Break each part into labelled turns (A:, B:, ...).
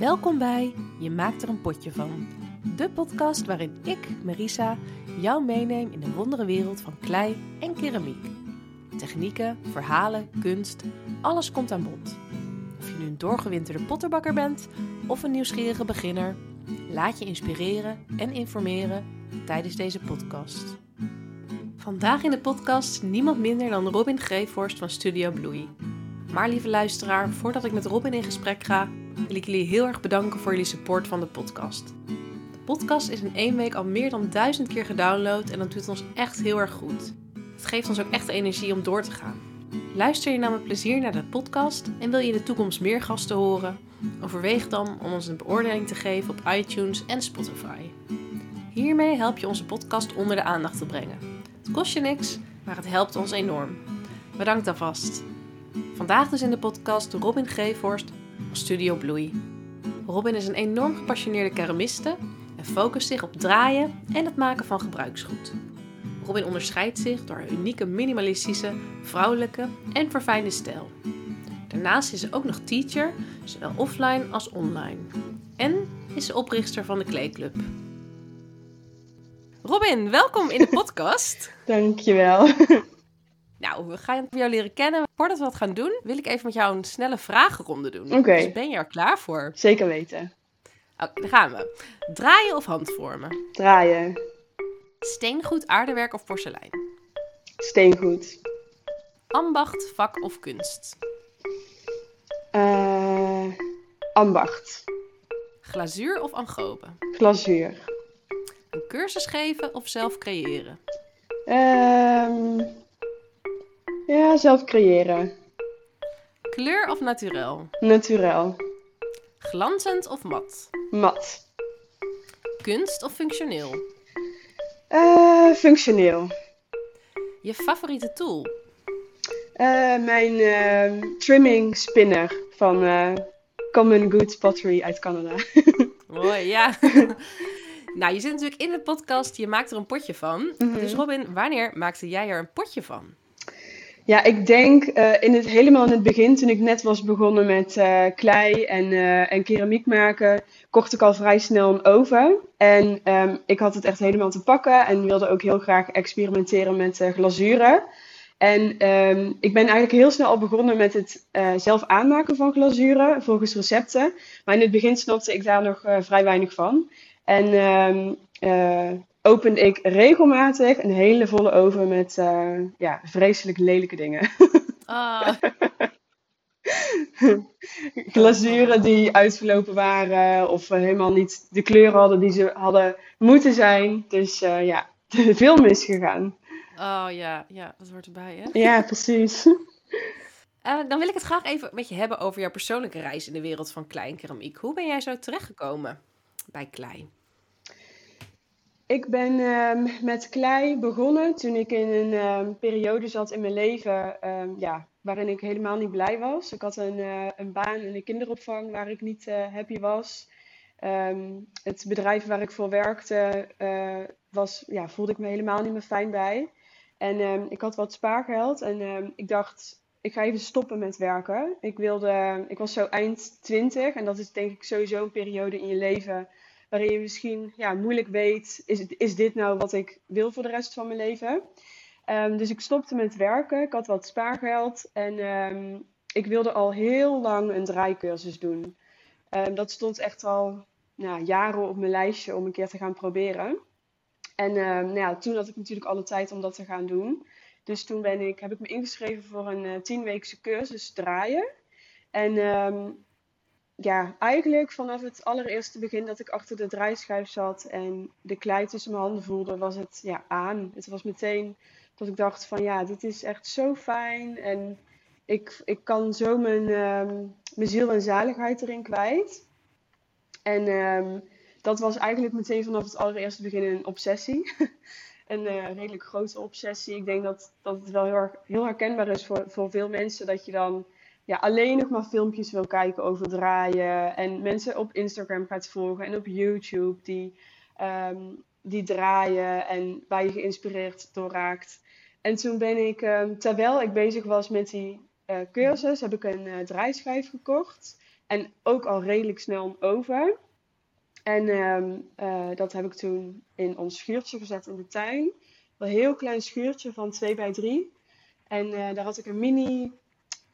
A: Welkom bij Je maakt er een potje van. De podcast waarin ik, Marisa, jou meeneem in de wondere wereld van klei en keramiek. Technieken, verhalen, kunst, alles komt aan bod. Of je nu een doorgewinterde potterbakker bent of een nieuwsgierige beginner, laat je inspireren en informeren tijdens deze podcast. Vandaag in de podcast niemand minder dan Robin Greevorst van Studio Bloei. Maar lieve luisteraar, voordat ik met Robin in gesprek ga, wil ik jullie heel erg bedanken voor jullie support van de podcast. De podcast is in één week al meer dan duizend keer gedownload en dat doet ons echt heel erg goed. Het geeft ons ook echt energie om door te gaan. Luister je nou met plezier naar de podcast en wil je in de toekomst meer gasten horen? Overweeg dan om ons een beoordeling te geven op iTunes en Spotify. Hiermee help je onze podcast onder de aandacht te brengen. Het kost je niks, maar het helpt ons enorm. Bedankt alvast. Vandaag dus in de podcast Robin Greevorst van Studio Bloei. Robin is een enorm gepassioneerde keramiste en focust zich op draaien en het maken van gebruiksgoed. Robin onderscheidt zich door haar unieke minimalistische, vrouwelijke en verfijnde stijl. Daarnaast is ze ook nog teacher, zowel offline als online. En is ze oprichter van de Kleeclub. Robin, welkom in de podcast.
B: Dankjewel.
A: Nou, we gaan jou leren kennen. Voordat we dat gaan doen, wil ik even met jou een snelle vragenronde doen.
B: Oké.
A: Dus ben je er klaar voor?
B: Zeker weten.
A: Oké, daar gaan we. Draaien of handvormen?
B: Draaien.
A: Steengoed, aardewerk of porselein?
B: Steengoed.
A: Ambacht, vak of kunst?
B: Eh, ambacht.
A: Glazuur of angobe?
B: Glazuur.
A: Een cursus geven of zelf creëren?
B: Ehm, ja, zelf creëren.
A: Kleur of naturel?
B: Naturel.
A: Glanzend of mat?
B: Mat.
A: Kunst of functioneel?
B: Eh, functioneel.
A: Je favoriete tool?
B: Eh, mijn ehm, trimming spinner van eh, Common Good Pottery uit Canada.
A: Mooi, ja. nou, je zit natuurlijk in de podcast, je maakt er een potje van.
B: Mhm.
A: Dus Robin, wanneer maakte jij er een potje van?
B: Ja, ik denk eh, in het, helemaal in het begin, toen ik net was begonnen met eh, klei en, eh, en keramiek maken, kocht ik al vrij snel een oven. En ehm, ik had het echt helemaal te pakken en wilde ook heel graag experimenteren met glazuren. En ehm, ik ben eigenlijk heel snel al begonnen met het zelf aanmaken van glazuren volgens recepten. Maar in het begin snapte ik daar nog vrij weinig van. En ehm, opende ik regelmatig een hele volle oven met eh, ja, vreselijk lelijke dingen.
A: Ah,
B: Glazuren die uitverlopen waren of eh, helemaal niet de kleur hadden die ze hadden moeten zijn. Dus eh, ja, veel misgegaan.
A: oh ja, ja, dat hoort erbij, hè?
B: Ja, precies.
A: Dan wil ik het graag even met je hebben over jouw persoonlijke reis in de wereld van klei en keramiek. Hoe ben jij zo terechtgekomen bij klei?
B: Ik ben ehm, met klei begonnen toen ik in een ehm, periode zat in mijn leven ehm, ja, waarin ik helemaal niet blij was. Ik had een, eh, een baan in de kinderopvang waar ik niet eh, happy was. Het bedrijf waar ik voor werkte, eh, was, ja, voelde ik me helemaal niet meer fijn bij. En ik had wat spaargeld en ik dacht, ik ga even stoppen met werken. Ik wilde, ik was zo eind 20 en dat is denk ik sowieso een periode in je leven waarin je misschien ja, moeilijk weet, is, is dit nou wat ik wil voor de rest van mijn leven? Ehm, dus ik stopte met werken, ik had wat spaargeld en ehm, ik wilde al heel lang een draaicursus doen. Ehm, dat stond echt al nou, jaren op mijn lijstje om een keer te gaan proberen. En nou ja, toen had ik natuurlijk alle tijd om dat te gaan doen. Dus toen ben ik, heb ik me ingeschreven voor een eh, tienweekse cursus draaien. En ja, eigenlijk vanaf het allereerste begin dat ik achter de draaischijf zat en de klei tussen mijn handen voelde, was het ja, aan. Het was meteen dat ik dacht van ja, dit is echt zo fijn en ik, ik kan zo mijn, ehm, mijn ziel en zaligheid erin kwijt. En ehm, dat was eigenlijk meteen vanaf het allereerste begin een obsessie. een eh, redelijk grote obsessie. Ik denk dat, dat het wel heel, heel herkenbaar is voor, voor veel mensen dat je dan ja, alleen nog maar filmpjes wil kijken over draaien. En mensen op Instagram gaat volgen en op YouTube die, ehm, die draaien en waar je geïnspireerd door raakt. En toen ben ik, ehm, terwijl ik bezig was met die eh, cursus, heb ik een eh, draaischijf gekocht. En ook al redelijk snel over. En ehm, eh, dat heb ik toen in ons schuurtje gezet in de tuin. Een heel klein schuurtje van 2 bij 3. En daar had ik een mini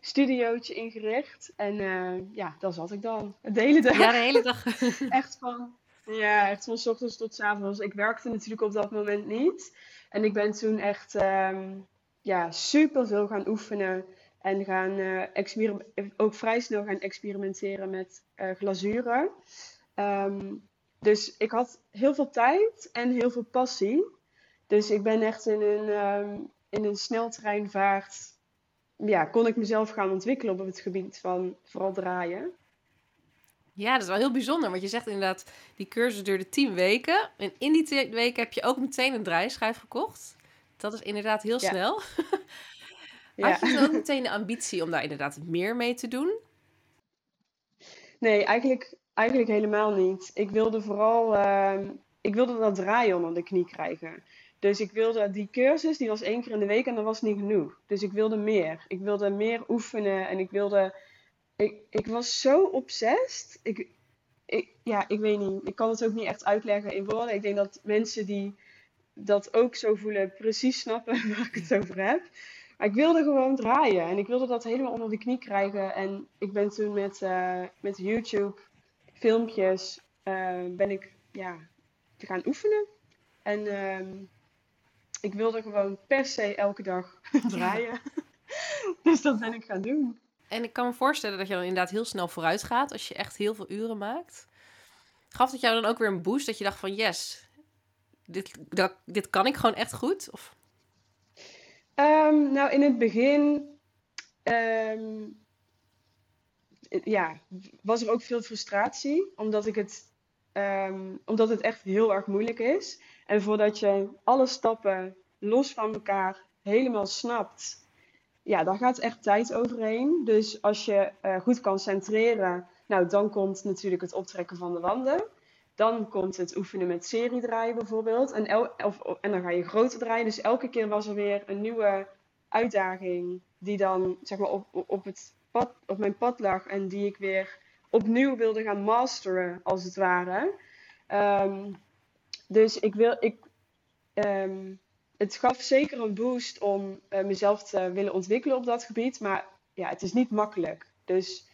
B: studiootje ingericht. En uh, ja, daar zat ik dan. De hele dag.
A: Ja, de hele dag.
B: echt van, ja, echt van s ochtends tot s avonds. Ik werkte natuurlijk op dat moment niet. En ik ben toen echt um, ja, super veel gaan oefenen. En gaan uh, ook vrij snel gaan experimenteren met uh, glazuren. Um, dus ik had heel veel tijd en heel veel passie. Dus ik ben echt in een, um, in een sneltreinvaart. Ja, kon ik mezelf gaan ontwikkelen op het gebied van vooral draaien.
A: Ja, dat is wel heel bijzonder. Want je zegt inderdaad, die cursus duurde tien weken. En in die tien weken heb je ook meteen een draaischijf gekocht. Dat is inderdaad heel ja. snel. Had je dan ook meteen de ambitie om daar inderdaad meer mee te doen?
B: Nee, eigenlijk, eigenlijk helemaal niet. Ik wilde vooral uh, ik wilde dat draaien onder de knie krijgen. Dus ik wilde die cursus, die was één keer in de week en dat was niet genoeg. Dus ik wilde meer. Ik wilde meer oefenen en ik wilde. Ik, ik was zo obsessed. Ik, ik, ja, ik weet niet. Ik kan het ook niet echt uitleggen in woorden. Ik denk dat mensen die dat ook zo voelen, precies snappen waar ik het over heb. Maar ik wilde gewoon draaien en ik wilde dat helemaal onder de knie krijgen. En ik ben toen met, uh, met YouTube filmpjes uh, ben ik ja, te gaan oefenen. En uh, ik wilde gewoon per se elke dag draaien. dus dat ben ik gaan doen.
A: En ik kan me voorstellen dat je dan inderdaad heel snel vooruit gaat als je echt heel veel uren maakt. Gaf het jou dan ook weer een boost dat je dacht van yes, dit, dat, dit kan ik gewoon echt goed? Of?
B: Um, nou, in het begin um, ja, was er ook veel frustratie, omdat, ik het, um, omdat het echt heel erg moeilijk is. En voordat je alle stappen los van elkaar helemaal snapt, ja, daar gaat echt tijd overheen. Dus als je uh, goed kan centreren, nou, dan komt natuurlijk het optrekken van de wanden. Dan komt het oefenen met serie draaien bijvoorbeeld. En, el of, en dan ga je groter draaien. Dus elke keer was er weer een nieuwe uitdaging die dan zeg maar, op, op, het pad, op mijn pad lag en die ik weer opnieuw wilde gaan masteren, als het ware. Um, dus ik wil, ik, um, het gaf zeker een boost om uh, mezelf te willen ontwikkelen op dat gebied, maar ja, het is niet makkelijk. Dus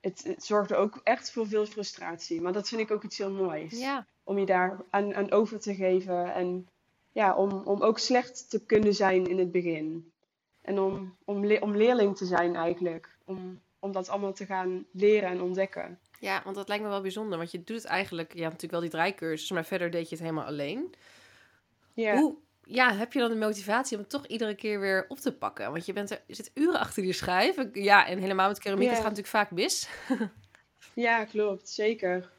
B: het, het zorgde ook echt voor veel frustratie. Maar dat vind ik ook iets heel moois.
A: Ja.
B: Om je daar aan, aan over te geven en ja, om, om ook slecht te kunnen zijn in het begin. En om, om, le om leerling te zijn eigenlijk. Om, om dat allemaal te gaan leren en ontdekken.
A: Ja, want dat lijkt me wel bijzonder. Want je doet het eigenlijk... Je hebt natuurlijk wel die draaicursus, maar verder deed je het helemaal alleen.
B: Ja.
A: Hoe ja, heb je dan de motivatie om het toch iedere keer weer op te pakken? Want je, bent er, je zit uren achter je schijf. Ja, en helemaal met keramiek, het gaat natuurlijk vaak mis.
B: ja, klopt. Zeker.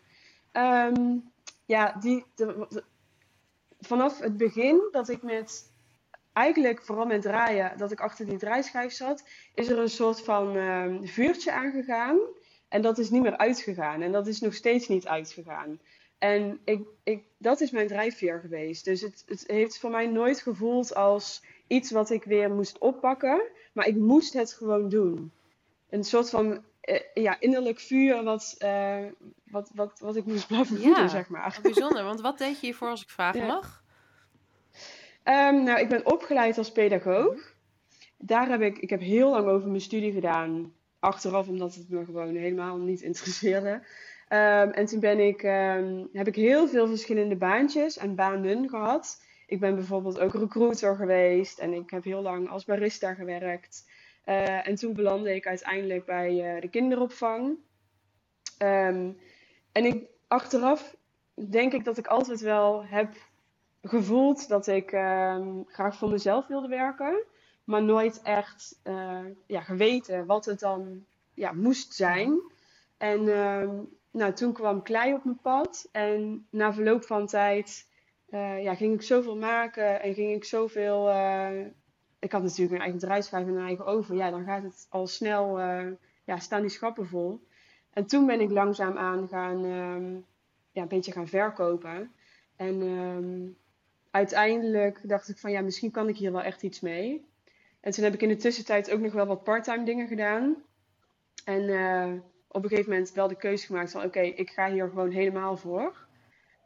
B: Um, ja, die, de, de, vanaf het begin dat ik met eigenlijk vooral met draaien, dat ik achter die draaischijf zat, is er een soort van uh, vuurtje aangegaan. En dat is niet meer uitgegaan. En dat is nog steeds niet uitgegaan. En ik, ik, dat is mijn drijfveer geweest. Dus het, het heeft voor mij nooit gevoeld als iets wat ik weer moest oppakken. Maar ik moest het gewoon doen. Een soort van uh, ja, innerlijk vuur wat, uh, wat, wat, wat ik moest blijven voeden,
A: ja,
B: zeg maar.
A: Bijzonder, want wat deed je hiervoor als ik vragen ja. mag?
B: Um, nou, ik ben opgeleid als pedagoog. Daar heb ik, ik heb heel lang over mijn studie gedaan. Achteraf, omdat het me gewoon helemaal niet interesseerde. Um, en toen ben ik, um, heb ik heel veel verschillende baantjes en banen gehad. Ik ben bijvoorbeeld ook recruiter geweest en ik heb heel lang als barista gewerkt. Uh, en toen belandde ik uiteindelijk bij uh, de kinderopvang. Um, en ik, achteraf denk ik dat ik altijd wel heb gevoeld dat ik graag voor mezelf wilde werken. Maar nooit echt uh, ja, geweten wat het dan ja, moest zijn. En nou, toen kwam klei op mijn pad. En na verloop van tijd uh, ja, ging ik zoveel maken en ging ik zoveel. Uh, ik had natuurlijk een eigen bedrijfsschrijf en een eigen oven. Ja, dan gaat het al snel. Ja, staan die schappen vol. En toen ben ik langzaam aan gaan. Um, ja, een beetje gaan verkopen. En um, uiteindelijk dacht ik van ja, misschien kan ik hier wel echt iets mee. En toen heb ik in de tussentijd ook nog wel wat parttime dingen gedaan. En op een gegeven moment wel de keuze gemaakt van oké, ik ga hier gewoon helemaal voor.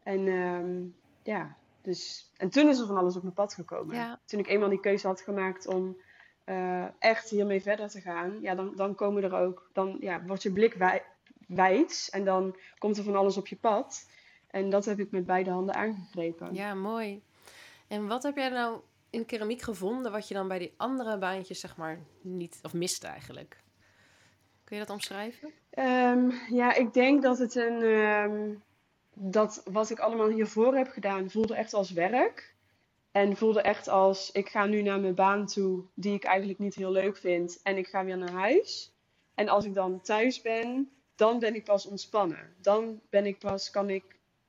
B: En ehm, ja, dus, en toen is er van alles op mijn pad gekomen. Toen ik eenmaal die keuze had gemaakt om uh, echt hiermee verder te gaan, ja, dan, dan komen er ook, dan ja, wordt je blik wij, wijd en dan komt er van alles op je pad. En dat heb ik met beide handen aangegrepen.
A: Ja, mooi. En wat heb jij nou in keramiek gevonden wat je dan bij die andere baantjes zeg maar niet, of miste eigenlijk? Kun je dat omschrijven?
B: Um, ja, ik denk dat het een, um, dat wat ik allemaal hiervoor heb gedaan voelde echt als werk. En voelde echt als, ik ga nu naar mijn baan toe, die ik eigenlijk niet heel leuk vind. En ik ga weer naar huis. En als ik dan thuis ben, dan ben ik pas ontspannen. Dan ben ik pas, kan ik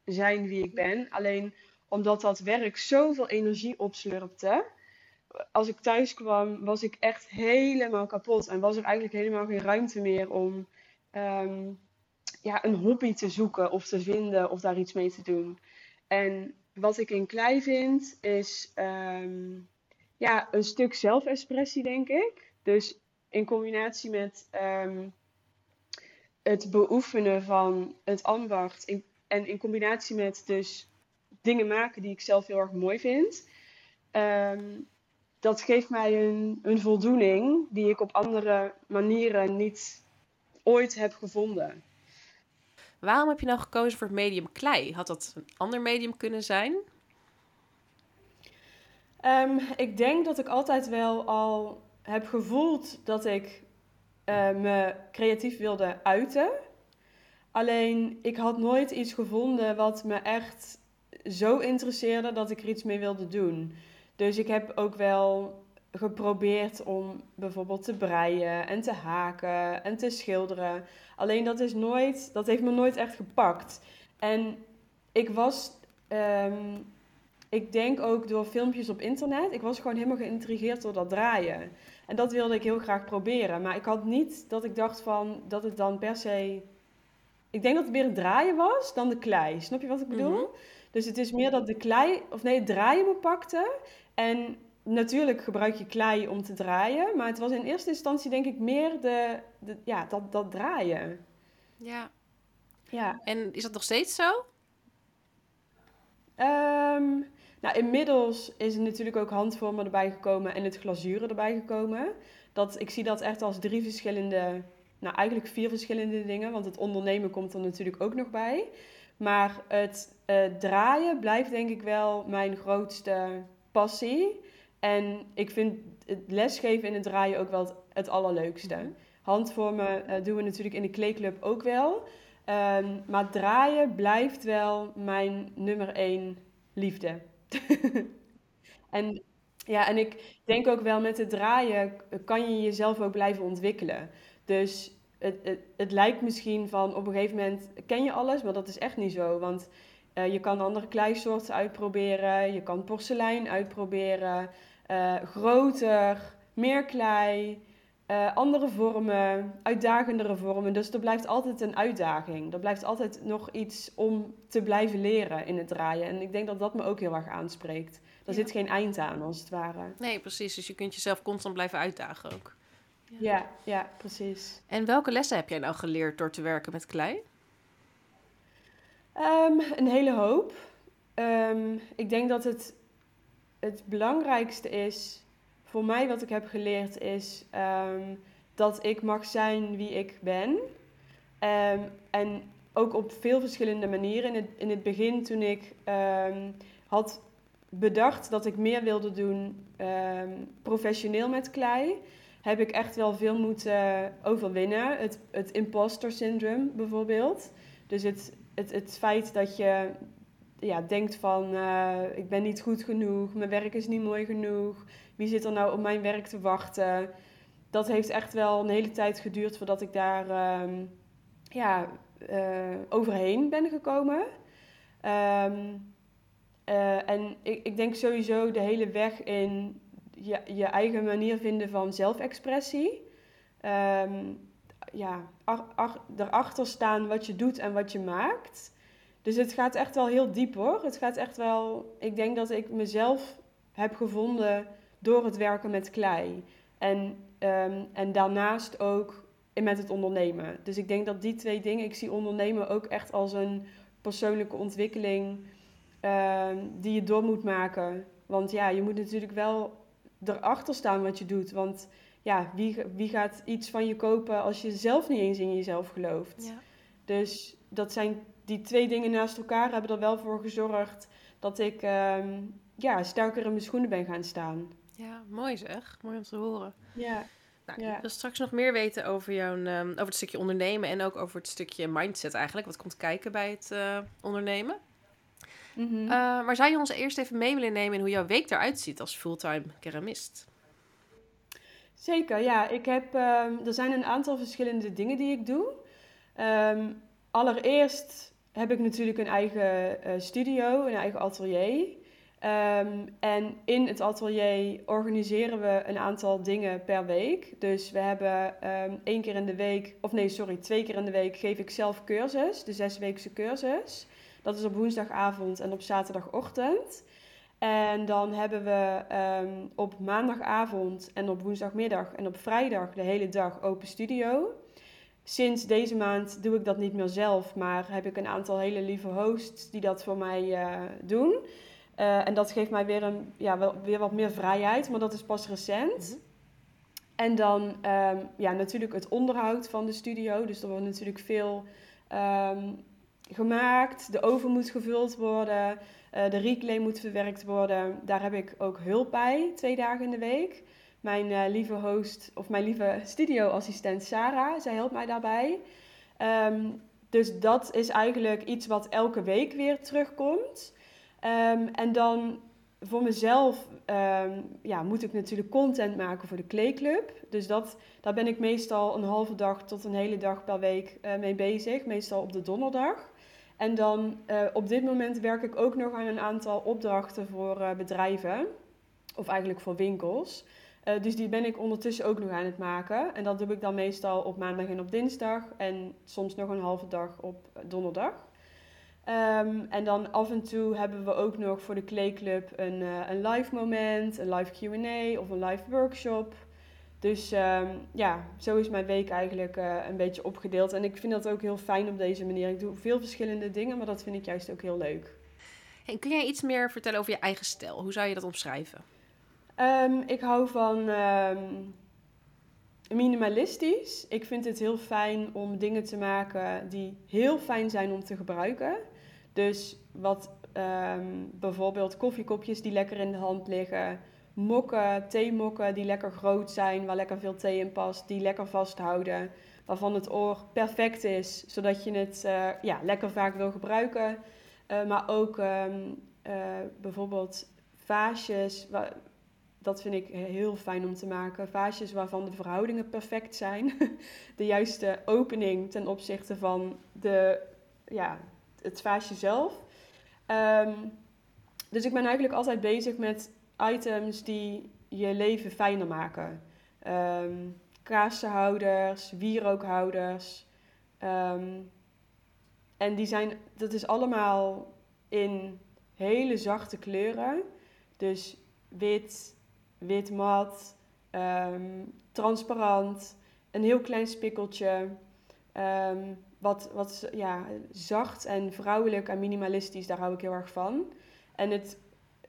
B: zijn wie ik ben. Alleen omdat dat werk zoveel energie opslurpte. Als ik thuis kwam, was ik echt helemaal kapot. En was er eigenlijk helemaal geen ruimte meer om um, ja, een hobby te zoeken of te vinden of daar iets mee te doen. En wat ik in klei vind, is um, ja, een stuk zelfexpressie, denk ik. Dus in combinatie met um, het beoefenen van het ambacht en in combinatie met dus dingen maken die ik zelf heel erg mooi vind. Um, dat geeft mij een, een voldoening die ik op andere manieren niet ooit heb gevonden.
A: Waarom heb je nou gekozen voor het medium klei? Had dat een ander medium kunnen zijn?
B: Um, ik denk dat ik altijd wel al heb gevoeld dat ik uh, me creatief wilde uiten. Alleen ik had nooit iets gevonden wat me echt zo interesseerde dat ik er iets mee wilde doen. Dus ik heb ook wel geprobeerd om bijvoorbeeld te breien en te haken en te schilderen. Alleen dat is nooit, dat heeft me nooit echt gepakt. En ik was, um, ik denk ook door filmpjes op internet, ik was gewoon helemaal geïntrigeerd door dat draaien. En dat wilde ik heel graag proberen. Maar ik had niet dat ik dacht van dat het dan per se. Ik denk dat het meer het draaien was dan de klei. Snap je wat ik bedoel? Mhm. Dus het is meer dat de klei, of nee, het draaien me pakte. En natuurlijk gebruik je klei om te draaien. Maar het was in eerste instantie denk ik meer de, de ja, dat, dat draaien.
A: Ja. ja. En is dat nog steeds zo?
B: Um, nou, inmiddels is er natuurlijk ook handvormen erbij gekomen en het glazuren erbij gekomen. Dat, ik zie dat echt als drie verschillende, nou eigenlijk vier verschillende dingen. Want het ondernemen komt er natuurlijk ook nog bij. Maar het uh, draaien blijft denk ik wel mijn grootste passie. En ik vind het lesgeven in het draaien ook wel het, allerleukste. Handvormen uh, doen we natuurlijk in de kleeclub ook wel. Um, maar draaien blijft wel mijn nummer één liefde. en, ja, en ik denk ook wel met het draaien kan je jezelf ook blijven ontwikkelen. Dus het, het, het lijkt misschien van op een gegeven moment ken je alles, maar dat is echt niet zo. Want uh, je kan andere kleisoorten uitproberen, je kan porselein uitproberen, uh, groter, meer klei, uh, andere vormen, uitdagendere vormen. Dus er blijft altijd een uitdaging. Er blijft altijd nog iets om te blijven leren in het draaien. En ik denk dat dat me ook heel erg aanspreekt. Er zit geen eind aan, als het ware.
A: Nee, precies. Dus je kunt jezelf constant blijven uitdagen ook.
B: Ja, ja, ja precies.
A: En welke lessen heb jij nou geleerd door te werken met klei?
B: Um, een hele hoop. Um, ik denk dat het, het belangrijkste is voor mij wat ik heb geleerd is um, dat ik mag zijn wie ik ben. En ook op veel verschillende manieren. In het, in het begin toen ik had bedacht dat ik meer wilde doen professioneel met klei, heb ik echt wel veel moeten overwinnen. Het, het imposter syndroom bijvoorbeeld. Dus het, het, het feit dat je ja, denkt van uh, ik ben niet goed genoeg, mijn werk is niet mooi genoeg, wie zit er nou op mijn werk te wachten? Dat heeft echt wel een hele tijd geduurd voordat ik daar um, ja, uh, overheen ben gekomen. Um, uh, en ik, ik denk sowieso de hele weg in je, je eigen manier vinden van zelfexpressie. Um, ja, erachter staan wat je doet en wat je maakt. Dus het gaat echt wel heel diep hoor. Het gaat echt wel. Ik denk dat ik mezelf heb gevonden door het werken met klei. En, um, en daarnaast ook met het ondernemen. Dus ik denk dat die twee dingen, ik zie ondernemen ook echt als een persoonlijke ontwikkeling ehm, die je door moet maken. Want ja, je moet natuurlijk wel erachter staan wat je doet. Want ja, wie, wie gaat iets van je kopen als je zelf niet eens in jezelf gelooft? Ja. Dus dat zijn die twee dingen naast elkaar hebben er wel voor gezorgd dat ik ehm, ja, sterker in mijn schoenen ben gaan staan.
A: Ja, mooi zeg. Mooi om te horen.
B: Ja.
A: Nou, ja. Ik wil straks nog meer weten over, jouw, um, over het stukje ondernemen en ook over het stukje mindset eigenlijk. Wat komt kijken bij het uh, ondernemen. Mm -hmm. uh, maar zou je ons eerst even mee willen nemen in hoe jouw week eruit ziet als fulltime keramist?
B: Zeker, ja. Ik heb, um, er zijn een aantal verschillende dingen die ik doe. Um, allereerst heb ik natuurlijk een eigen uh, studio, een eigen atelier. Um, en in het atelier organiseren we een aantal dingen per week. Dus we hebben één keer in de week, of nee, sorry, twee keer in de week geef ik zelf cursus, de zesweekse cursus. Dat is op woensdagavond en op zaterdagochtend. En dan hebben we um, op maandagavond en op woensdagmiddag en op vrijdag de hele dag open studio. Sinds deze maand doe ik dat niet meer zelf, maar heb ik een aantal hele lieve hosts die dat voor mij uh, doen. Uh, en dat geeft mij weer, een, ja, wel, weer wat meer vrijheid, maar dat is pas recent. Mm -hmm. En dan um, ja, natuurlijk het onderhoud van de studio. Dus er wordt natuurlijk veel um, gemaakt. De oven moet gevuld worden. Uh, de reclay moet verwerkt worden. Daar heb ik ook hulp bij, twee dagen in de week. Mijn uh, lieve host, of mijn lieve studioassistent Sarah, zij helpt mij daarbij. Um, dus dat is eigenlijk iets wat elke week weer terugkomt. Um, en dan voor mezelf um, ja, moet ik natuurlijk content maken voor de Kleeclub. Dus dat, daar ben ik meestal een halve dag tot een hele dag per week uh, mee bezig. Meestal op de donderdag. En dan uh, op dit moment werk ik ook nog aan een aantal opdrachten voor uh, bedrijven. Of eigenlijk voor winkels. Uh, dus die ben ik ondertussen ook nog aan het maken. En dat doe ik dan meestal op maandag en op dinsdag. En soms nog een halve dag op donderdag. Um, en dan af en toe hebben we ook nog voor de Kleeclub een, een live moment, een live Q&A of een live workshop. Dus um, ja, zo is mijn week eigenlijk uh, een beetje opgedeeld. En ik vind dat ook heel fijn op deze manier. Ik doe veel verschillende dingen, maar dat vind ik juist ook heel leuk.
A: En kun jij iets meer vertellen over je eigen stijl? Hoe zou je dat omschrijven?
B: Um, ik hou van minimalistisch. Ik vind het heel fijn om dingen te maken die heel fijn zijn om te gebruiken. Dus wat bijvoorbeeld koffiekopjes die lekker in de hand liggen, mokken, theemokken die lekker groot zijn, waar lekker veel thee in past, die lekker vasthouden, waarvan het oor perfect is, zodat je het uh, ja, lekker vaak wil gebruiken. Uh, maar ook um, uh, bijvoorbeeld vaasjes, dat vind ik heel fijn om te maken. Vaasjes waarvan de verhoudingen perfect zijn. De juiste opening ten opzichte van de, ja, het vaasje zelf. Um, dus ik ben eigenlijk altijd bezig met items die je leven fijner maken. Um, wierookhouders. Um, en die zijn, dat is allemaal in hele zachte kleuren. Dus wit, wit mat, um, transparant, een heel klein spikkeltje. Wat, wat ja, zacht en vrouwelijk en minimalistisch, daar hou ik heel erg van. En het,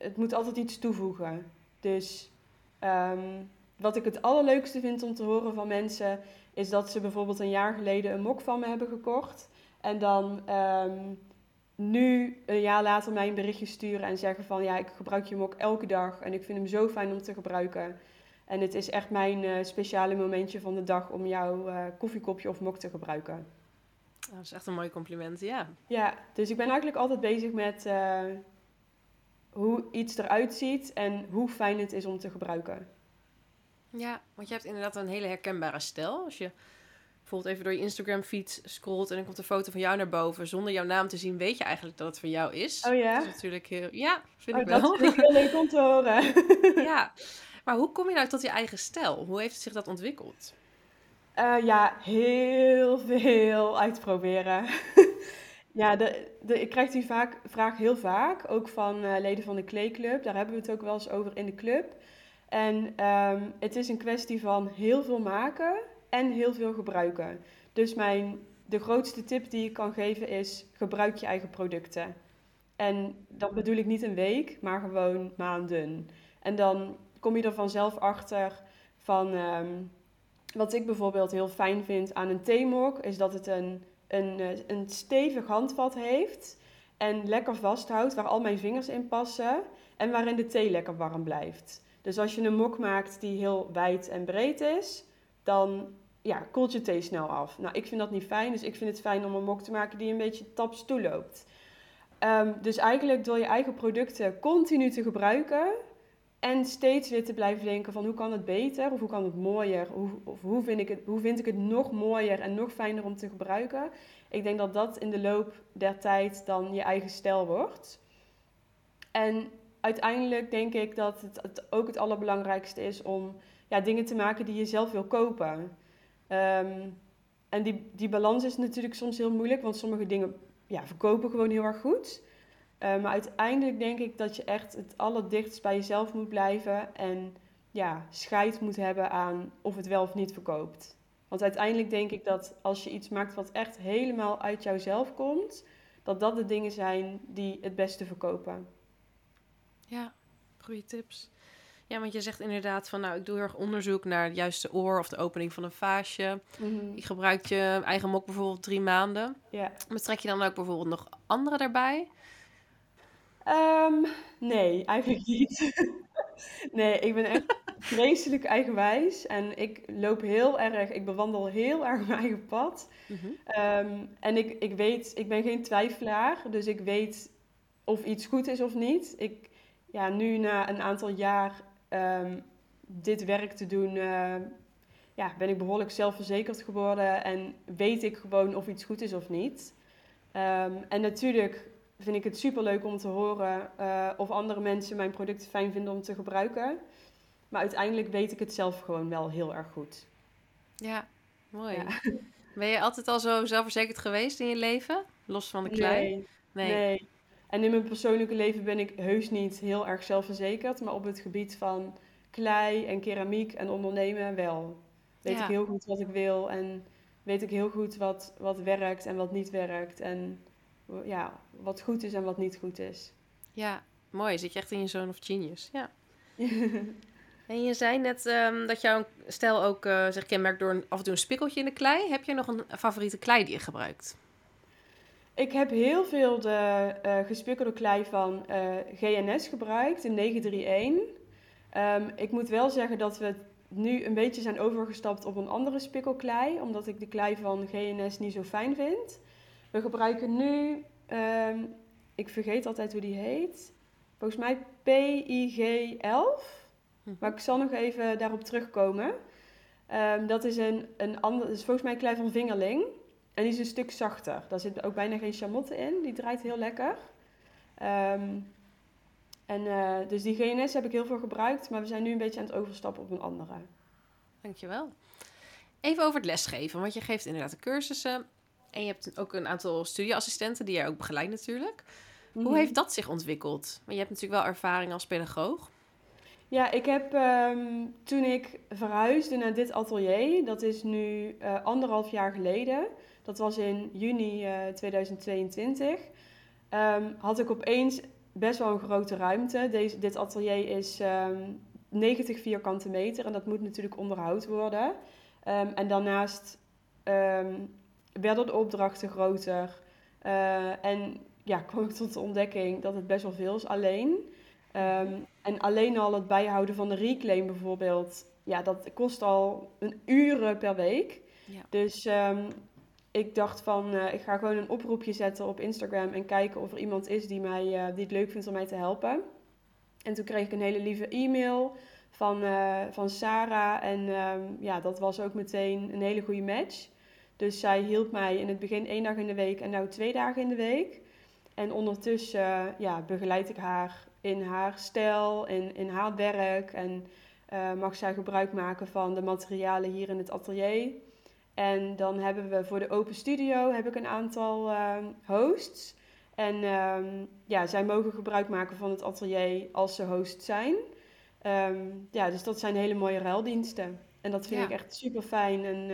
B: het moet altijd iets toevoegen. Dus um, wat ik het allerleukste vind om te horen van mensen, is dat ze bijvoorbeeld een jaar geleden een mok van me hebben gekocht. En dan um, nu, een jaar later, mij een berichtje sturen en zeggen van ja, ik gebruik je mok elke dag en ik vind hem zo fijn om te gebruiken. En het is echt mijn uh, speciale momentje van de dag om jouw uh, koffiekopje of mok te gebruiken.
A: Dat is echt een mooi compliment, ja.
B: Ja, dus ik ben eigenlijk altijd bezig met uh, hoe iets eruit ziet en hoe fijn het is om te gebruiken.
A: Ja, want je hebt inderdaad een hele herkenbare stijl. Als je bijvoorbeeld even door je Instagram feed scrolt en dan komt een foto van jou naar boven. Zonder jouw naam te zien, weet je eigenlijk dat het van jou is.
B: Oh ja?
A: Dat is natuurlijk heel... Ja, vind
B: oh,
A: ik wel.
B: Dat vind ik heel leuk om te horen.
A: ja, maar hoe kom je nou tot je eigen stijl? Hoe heeft zich dat ontwikkeld?
B: Uh, ja, heel veel uitproberen. ja, de, de, ik krijg die vaak, vraag heel vaak, ook van uh, leden van de Kleeclub. Daar hebben we het ook wel eens over in de club. En um, het is een kwestie van heel veel maken en heel veel gebruiken. Dus mijn, de grootste tip die ik kan geven is: gebruik je eigen producten. En dat bedoel ik niet een week, maar gewoon maanden. En dan kom je er vanzelf achter van. ehm, wat ik bijvoorbeeld heel fijn vind aan een theemok, is dat het een, een, eh, een stevig handvat heeft. En lekker vasthoudt, waar al mijn vingers in passen. En waarin de thee lekker warm blijft. Dus als je een mok maakt die heel wijd en breed is, dan ja, koelt je thee snel af. Nou, ik vind dat niet fijn, dus ik vind het fijn om een mok te maken die een beetje taps toeloopt. Ehm, dus eigenlijk door je eigen producten continu te gebruiken en steeds weer te blijven denken van hoe kan het beter of hoe kan het mooier hoe, of hoe vind, ik het, hoe vind ik het nog mooier en nog fijner om te gebruiken. Ik denk dat dat in de loop der tijd dan je eigen stijl wordt. En uiteindelijk denk ik dat het, ook het allerbelangrijkste is om ja, dingen te maken die je zelf wil kopen. Ehm, en die, die balans is natuurlijk soms heel moeilijk, want sommige dingen ja, verkopen gewoon heel erg goed. Uh, maar uiteindelijk denk ik dat je echt het allerdichtst bij jezelf moet blijven en ja, scheid moet hebben aan of het wel of niet verkoopt. Want uiteindelijk denk ik dat als je iets maakt wat echt helemaal uit jouzelf komt, dat dat de dingen zijn die het beste verkopen.
A: Ja, goede tips. Ja, want je zegt inderdaad van, nou, ik doe heel erg onderzoek naar het juiste oor of de opening van een vaasje.
B: Mhm.
A: Je gebruikt je eigen mok bijvoorbeeld drie maanden.
B: Ja.
A: Betrek je dan ook bijvoorbeeld nog andere daarbij?
B: Ehm, nee, eigenlijk niet. nee, ik ben echt vreselijk eigenwijs en ik loop heel erg, ik bewandel heel erg mijn eigen pad.
A: Mhm.
B: Ehm, en ik, ik weet, ik ben geen twijfelaar, dus ik weet of iets goed is of niet. Ik, ja, nu na een aantal jaar ehm, dit werk te doen, eh, ja, ben ik behoorlijk zelfverzekerd geworden en weet ik gewoon of iets goed is of niet. En natuurlijk vind ik het superleuk om te horen eh, of andere mensen mijn producten fijn vinden om te gebruiken. Maar uiteindelijk weet ik het zelf gewoon wel heel erg goed.
A: Ja, mooi.
B: Ja.
A: Ben je altijd al zo zelfverzekerd geweest in je leven? Los van de klei?
B: Nee, nee. En in mijn persoonlijke leven ben ik heus niet heel erg zelfverzekerd. Maar op het gebied van klei en keramiek en ondernemen wel. Weet
A: Ja.
B: ik heel goed wat ik wil en weet ik heel goed wat, wat werkt en wat niet werkt. En ja, wat goed is en wat niet goed is.
A: Ja, mooi. Zit je echt in je zone of genius. Ja. En je zei net ehm, dat jouw stijl ook eh zich kenmerkt door een, af en toe een spikkeltje in de klei. Heb je nog een favoriete klei die je gebruikt?
B: Ik heb heel veel de eh, gespikkelde klei van eh, GNS gebruikt, de 931. Ehm, ik moet wel zeggen dat we nu een beetje zijn overgestapt op een andere spikkelklei, omdat ik de klei van GNS niet zo fijn vind. We gebruiken nu, ehm, ik vergeet altijd hoe die heet, volgens mij PIG11. Maar ik zal nog even daarop terugkomen. Ehm, dat is een, een ander, is volgens mij een klei van Vingerling. En die is een stuk zachter. Daar zit ook bijna geen chamotte in. Die draait heel lekker. Ehm, en eh, dus die GNS heb ik heel veel gebruikt. Maar we zijn nu een beetje aan het overstappen op een andere.
A: Dankjewel. Even over het lesgeven, want je geeft inderdaad de cursussen. En je hebt ook een aantal studieassistenten die jij ook begeleidt natuurlijk. Hoe
B: Mhm.
A: heeft dat zich ontwikkeld? Want je hebt natuurlijk wel ervaring als pedagoog.
B: Ja, ik heb ehm, toen ik verhuisde naar dit atelier, dat is nu eh, anderhalf jaar geleden, dat was in juni eh, 2022, ehm, had ik opeens best wel een grote ruimte. Deze, dit atelier is ehm, 90 vierkante meter en dat moet natuurlijk onderhoud worden. En daarnaast werden de opdrachten groter eh, en ja, kwam ik tot de ontdekking dat het best wel veel is alleen. Ehm, en alleen al het bijhouden van de reclaim bijvoorbeeld, ja, dat kost al een uren per week.
A: Ja.
B: Dus ehm, ik dacht van, eh, ik ga gewoon een oproepje zetten op Instagram en kijken of er iemand is die, mij, eh, die het leuk vindt om mij te helpen. En toen kreeg ik een hele lieve e-mail van, van Sarah en ehm, ja, dat was ook meteen een hele goede match. Dus zij hielp mij in het begin één dag in de week en nu twee dagen in de week. En ondertussen eh, ja, begeleid ik haar in haar stijl, in, in haar werk. En eh, mag zij gebruik maken van de materialen hier in het atelier. En dan hebben we voor de open studio heb ik een aantal ehm, hosts. En ehm, ja, zij mogen gebruik maken van het atelier als ze host zijn. Ehm, ja, dus dat zijn hele mooie ruildiensten. En dat vind
A: Ja.
B: ik echt super fijn en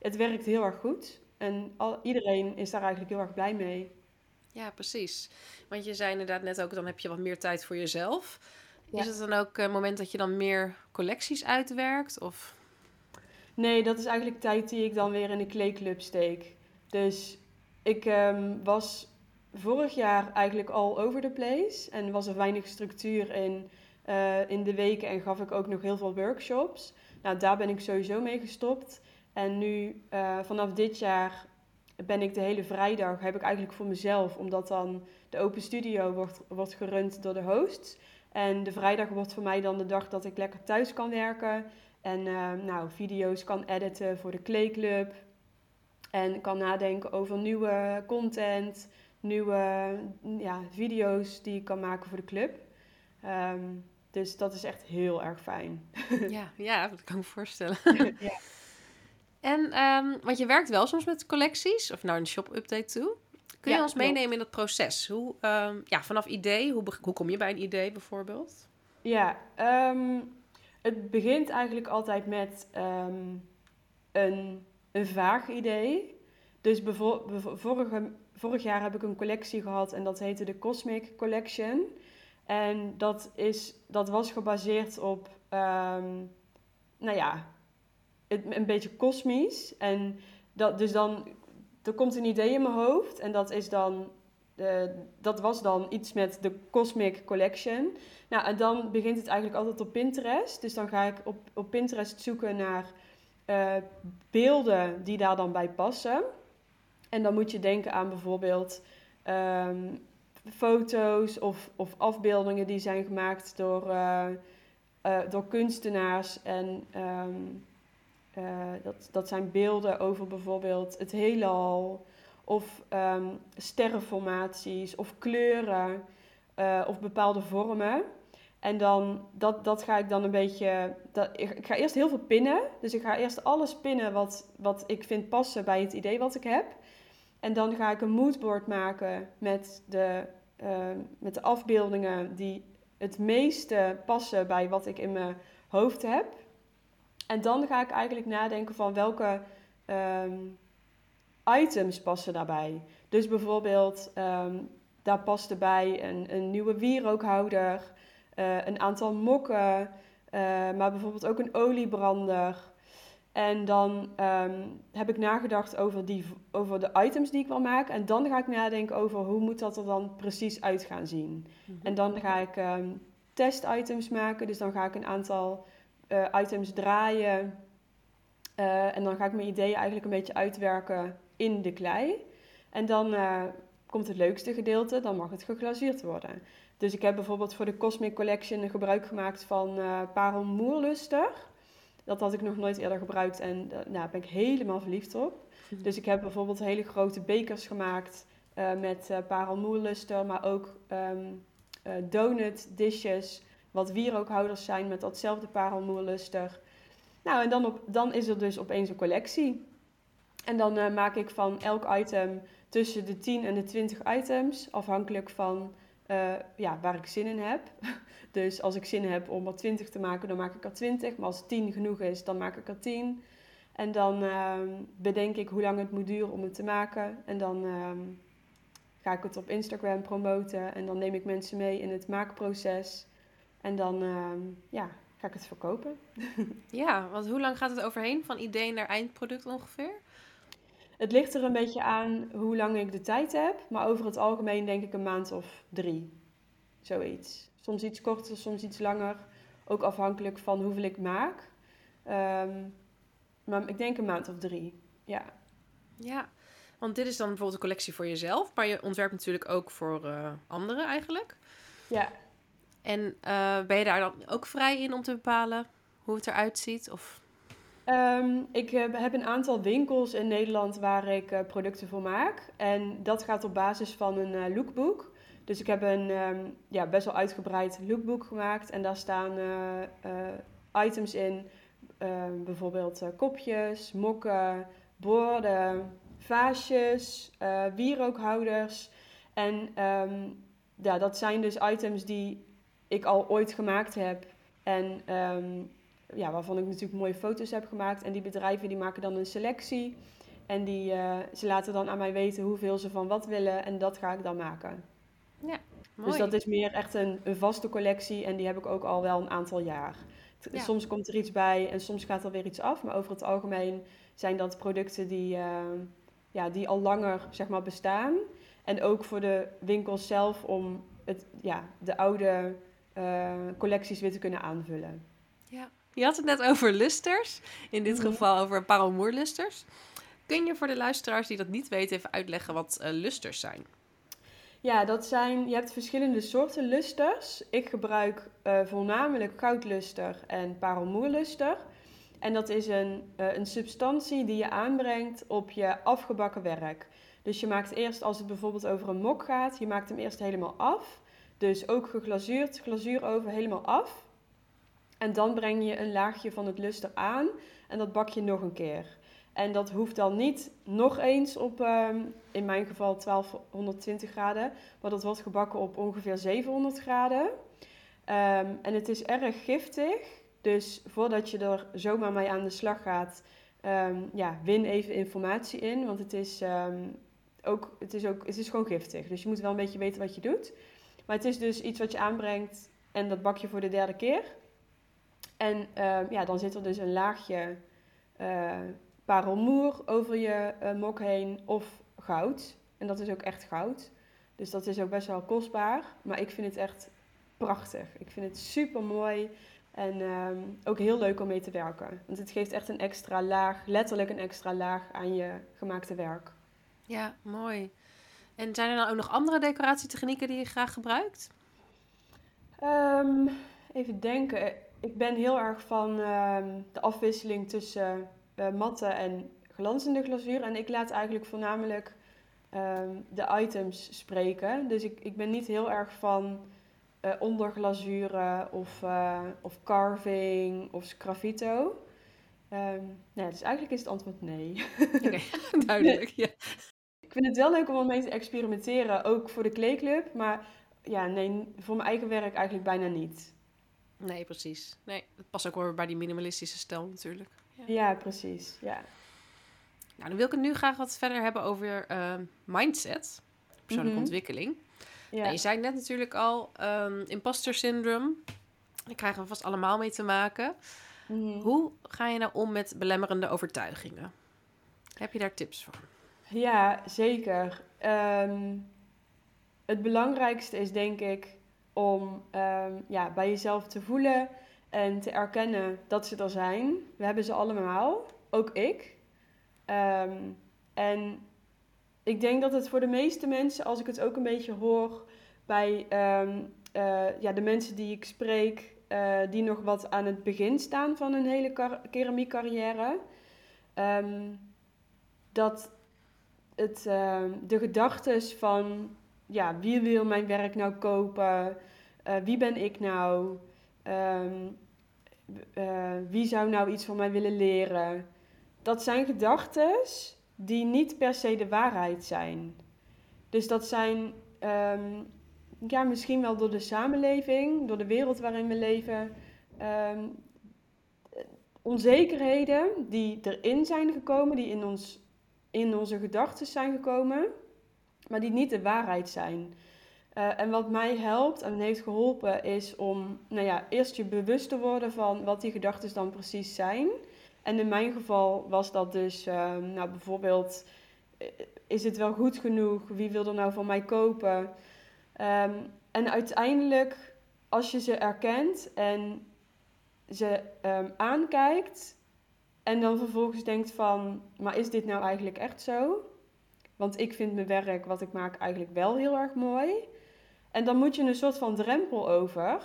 B: het werkt heel erg goed. En al, iedereen is daar eigenlijk heel erg blij mee.
A: Ja, precies. Want je zei inderdaad net ook, dan heb je wat meer tijd voor jezelf.
B: Ja.
A: Is het dan ook een moment dat je dan meer collecties uitwerkt? Of
B: Nee, dat is eigenlijk tijd die ik dan weer in de kleedclub steek. Dus ik ehm, was vorig jaar eigenlijk al over the place en was er weinig structuur in, eh, in de weken en gaf ik ook nog heel veel workshops. Nou, daar ben ik sowieso mee gestopt. En nu, eh, vanaf dit jaar, ben ik de hele vrijdag, heb ik eigenlijk voor mezelf, omdat dan de open studio wordt, wordt gerund door de hosts. En de vrijdag wordt voor mij dan de dag dat ik lekker thuis kan werken. En eh, nou, video's kan editen voor de Kleeclub. En kan nadenken over nieuwe content, nieuwe ja, video's die ik kan maken voor de club. Ehm, dus dat is echt heel erg fijn.
A: ja, ja, dat kan ik me voorstellen.
B: Ja.
A: En, ehm, want je werkt wel soms met collecties, of naar een shop-update toe. Kun je
B: Ja,
A: ons
B: klopt.
A: meenemen in dat proces? Hoe, ehm, ja, vanaf idee, hoe, hoe kom je bij een idee bijvoorbeeld?
B: Ja, ehm, het begint eigenlijk altijd met een, een vaag idee. Dus vorige, vorig jaar heb ik een collectie gehad en dat heette de Cosmic Collection. En dat, is, dat was gebaseerd op, nou ja, een beetje kosmisch. En dat, dus dan, er komt een idee in mijn hoofd en dat is dan, eh, dat was dan iets met de Cosmic Collection. Nou, en dan begint het eigenlijk altijd op Pinterest. Dus dan ga ik op, op Pinterest zoeken naar eh, beelden die daar dan bij passen. En dan moet je denken aan bijvoorbeeld ehm, foto's of, of afbeeldingen die zijn gemaakt door, eh, door kunstenaars. En ehm, eh, dat, dat zijn beelden over bijvoorbeeld het heelal of ehm, sterrenformaties of kleuren eh, of bepaalde vormen. En dan, dat, dat ga ik dan een beetje. Dat, ik, ga eerst heel veel pinnen. Dus ik ga eerst alles pinnen wat, wat ik vind passen bij het idee wat ik heb. En dan ga ik een moodboard maken met de, eh, met de afbeeldingen die het meeste passen bij wat ik in mijn hoofd heb. En dan ga ik eigenlijk nadenken van welke ehm, items passen daarbij. Dus bijvoorbeeld, ehm, daar past erbij een, een nieuwe wierookhouder, eh, een aantal mokken, eh, maar bijvoorbeeld ook een oliebrander. En dan ehm, heb ik nagedacht over, die, over de items die ik wil maken. En dan ga ik nadenken over hoe moet dat er dan precies uit gaan zien. En dan ga ik ehm test-items maken. Dus dan ga ik een aantal eh, items draaien. Eh, en dan ga ik mijn ideeën eigenlijk een beetje uitwerken in de klei. En dan eh, komt het leukste gedeelte, dan mag het geglazuurd worden. Dus ik heb bijvoorbeeld voor de Cosmic Collection gebruik gemaakt van parelmoerluster. Dat had ik nog nooit eerder gebruikt en nou, daar ben ik helemaal verliefd op. Dus ik heb bijvoorbeeld hele grote bekers gemaakt met parelmoerluster, maar ook eh, donut dishes, wat wierookhouders zijn met datzelfde parelmoerluster. Nou, en dan, op, dan is er dus opeens een collectie. En dan eh, maak ik van elk item tussen de 10 en de 20 items, afhankelijk van eh, ja, waar ik zin in heb. Dus als ik zin heb om er 20 te maken, dan maak ik er 20. Maar als 10 genoeg is, dan maak ik er 10. En dan ehm, bedenk ik hoe lang het moet duren om het te maken. En dan ehm, ga ik het op Instagram promoten. En dan neem ik mensen mee in het maakproces. En dan ehm, ja, ga ik het verkopen.
A: Ja, want hoe lang gaat het overheen van idee naar eindproduct ongeveer?
B: Het ligt er een beetje aan hoe lang ik de tijd heb. Maar over het algemeen denk ik een maand of drie. Zoiets. Soms iets korter, soms iets langer. Ook afhankelijk van hoeveel ik maak. Ehm, maar ik denk een maand of drie. Ja.
A: Ja, want dit is dan bijvoorbeeld een collectie voor jezelf, maar je ontwerpt natuurlijk ook voor eh, anderen eigenlijk.
B: Ja,
A: En eh, ben je daar dan ook vrij in om te bepalen hoe het eruit ziet? Of...
B: Ehm, ik heb, heb een aantal winkels in Nederland waar ik eh, producten voor maak. En dat gaat op basis van een eh, lookbook. Dus ik heb een ehm, ja, best wel uitgebreid lookbook gemaakt. En daar staan eh, eh, items in. ehm, bijvoorbeeld eh, kopjes, mokken, borden, vaasjes, eh wierookhouders. En ja, dat zijn dus items die ik al ooit gemaakt heb. En ehm, ja, waarvan ik natuurlijk mooie foto's heb gemaakt. En die bedrijven die maken dan een selectie. En die, eh, ze laten dan aan mij weten hoeveel ze van wat willen. En dat ga ik dan maken.
A: Ja, mooi.
B: Dus dat is meer echt een, een vaste collectie. En die heb ik ook al wel een aantal jaar.
A: Ja.
B: Soms komt er iets bij en soms gaat er weer iets af. Maar over het algemeen zijn dat producten die, eh, ja, die al langer zeg maar, bestaan. En ook voor de winkels zelf om het, ja, de oude eh, collecties weer te kunnen aanvullen.
A: Ja. Je had het net over lusters. In dit
B: Mhm.
A: geval over parelmoerlusters. Kun je voor de luisteraars die dat niet weten even uitleggen wat eh, lusters zijn?
B: Ja, dat zijn, je hebt verschillende soorten lusters. Ik gebruik eh, voornamelijk goudluster en parelmoerluster. En dat is een, een substantie die je aanbrengt op je afgebakken werk. Dus je maakt eerst, als het bijvoorbeeld over een mok gaat, je maakt hem eerst helemaal af. Dus ook geglazuurd, glazuur over helemaal af. En dan breng je een laagje van het luster aan en dat bak je nog een keer. En dat hoeft dan niet nog eens op, ehm, in mijn geval 1220 graden, maar dat wordt gebakken op ongeveer 700 graden. Ehm, en het is erg giftig, dus voordat je er zomaar mee aan de slag gaat, ehm, ja, win even informatie in, want het is, ook, het, is ook, het is gewoon giftig. Dus je moet wel een beetje weten wat je doet. Maar het is dus iets wat je aanbrengt en dat bak je voor de derde keer. En ehm, ja, dan zit er dus een laagje eh, parelmoer over je eh, mok heen of goud. En dat is ook echt goud. Dus dat is ook best wel kostbaar. Maar ik vind het echt prachtig. Ik vind het super mooi. En ehm, ook heel leuk om mee te werken. Want het geeft echt een extra laag, letterlijk een extra laag aan je gemaakte werk.
A: Ja, mooi. En zijn er dan ook nog andere decoratietechnieken die je graag gebruikt?
B: Ehm, even denken. Ik ben heel erg van ehm, de afwisseling tussen eh, matte en glanzende glazuur. En ik laat eigenlijk voornamelijk ehm, de items spreken. Dus ik, ik ben niet heel erg van eh onderglazuren of, eh, of carving of sgraffito. Ehm nou, dus eigenlijk is het antwoord nee.
A: Oké, duidelijk. Ja.
B: Ik vind het wel leuk om ermee te experimenteren, ook voor de kleeclub. Maar ja, nee, voor mijn eigen werk eigenlijk bijna niet.
A: Nee, precies. Nee, dat past ook wel weer bij die minimalistische stijl natuurlijk. Ja.
B: Ja, precies. Ja.
A: Nou, dan wil ik het nu graag wat verder hebben over eh, mindset, persoonlijke
B: Mhm.
A: ontwikkeling.
B: Ja.
A: Nou, je zei net natuurlijk al, ehm imposter syndroom. Daar krijgen we vast allemaal mee te maken.
B: Mhm.
A: Hoe ga je nou om met belemmerende overtuigingen? Heb je daar tips voor?
B: Ja, zeker. Ehm, het belangrijkste is denk ik om ehm, ja, bij jezelf te voelen en te erkennen dat ze er zijn. We hebben ze allemaal, ook ik. Ehm, en ik denk dat het voor de meeste mensen, als ik het ook een beetje hoor bij eh, ja, de mensen die ik spreek, eh, die nog wat aan het begin staan van hun hele keramiekcarrière, ehm, dat het, ehm, de gedachtes van ja, wie wil mijn werk nou kopen? Eh, wie ben ik nou? Ehm, eh, wie zou nou iets van mij willen leren? Dat zijn gedachtes die niet per se de waarheid zijn. Dus dat zijn ehm, ja, misschien wel door de samenleving, door de wereld waarin we leven, onzekerheden die erin zijn gekomen, die in, ons, in onze gedachten zijn gekomen, maar die niet de waarheid zijn. Eh, en wat mij helpt en heeft geholpen is om nou ja, eerst je bewust te worden van wat die gedachten dan precies zijn. En in mijn geval was dat dus ehm, nou, bijvoorbeeld, eh, is het wel goed genoeg? Wie wil er nou van mij kopen? Ehm, en uiteindelijk, als je ze erkent en ze ehm, aankijkt en dan vervolgens denkt van, maar is dit nou eigenlijk echt zo? Want ik vind mijn werk, wat ik maak, eigenlijk wel heel erg mooi. En dan moet je een soort van drempel over.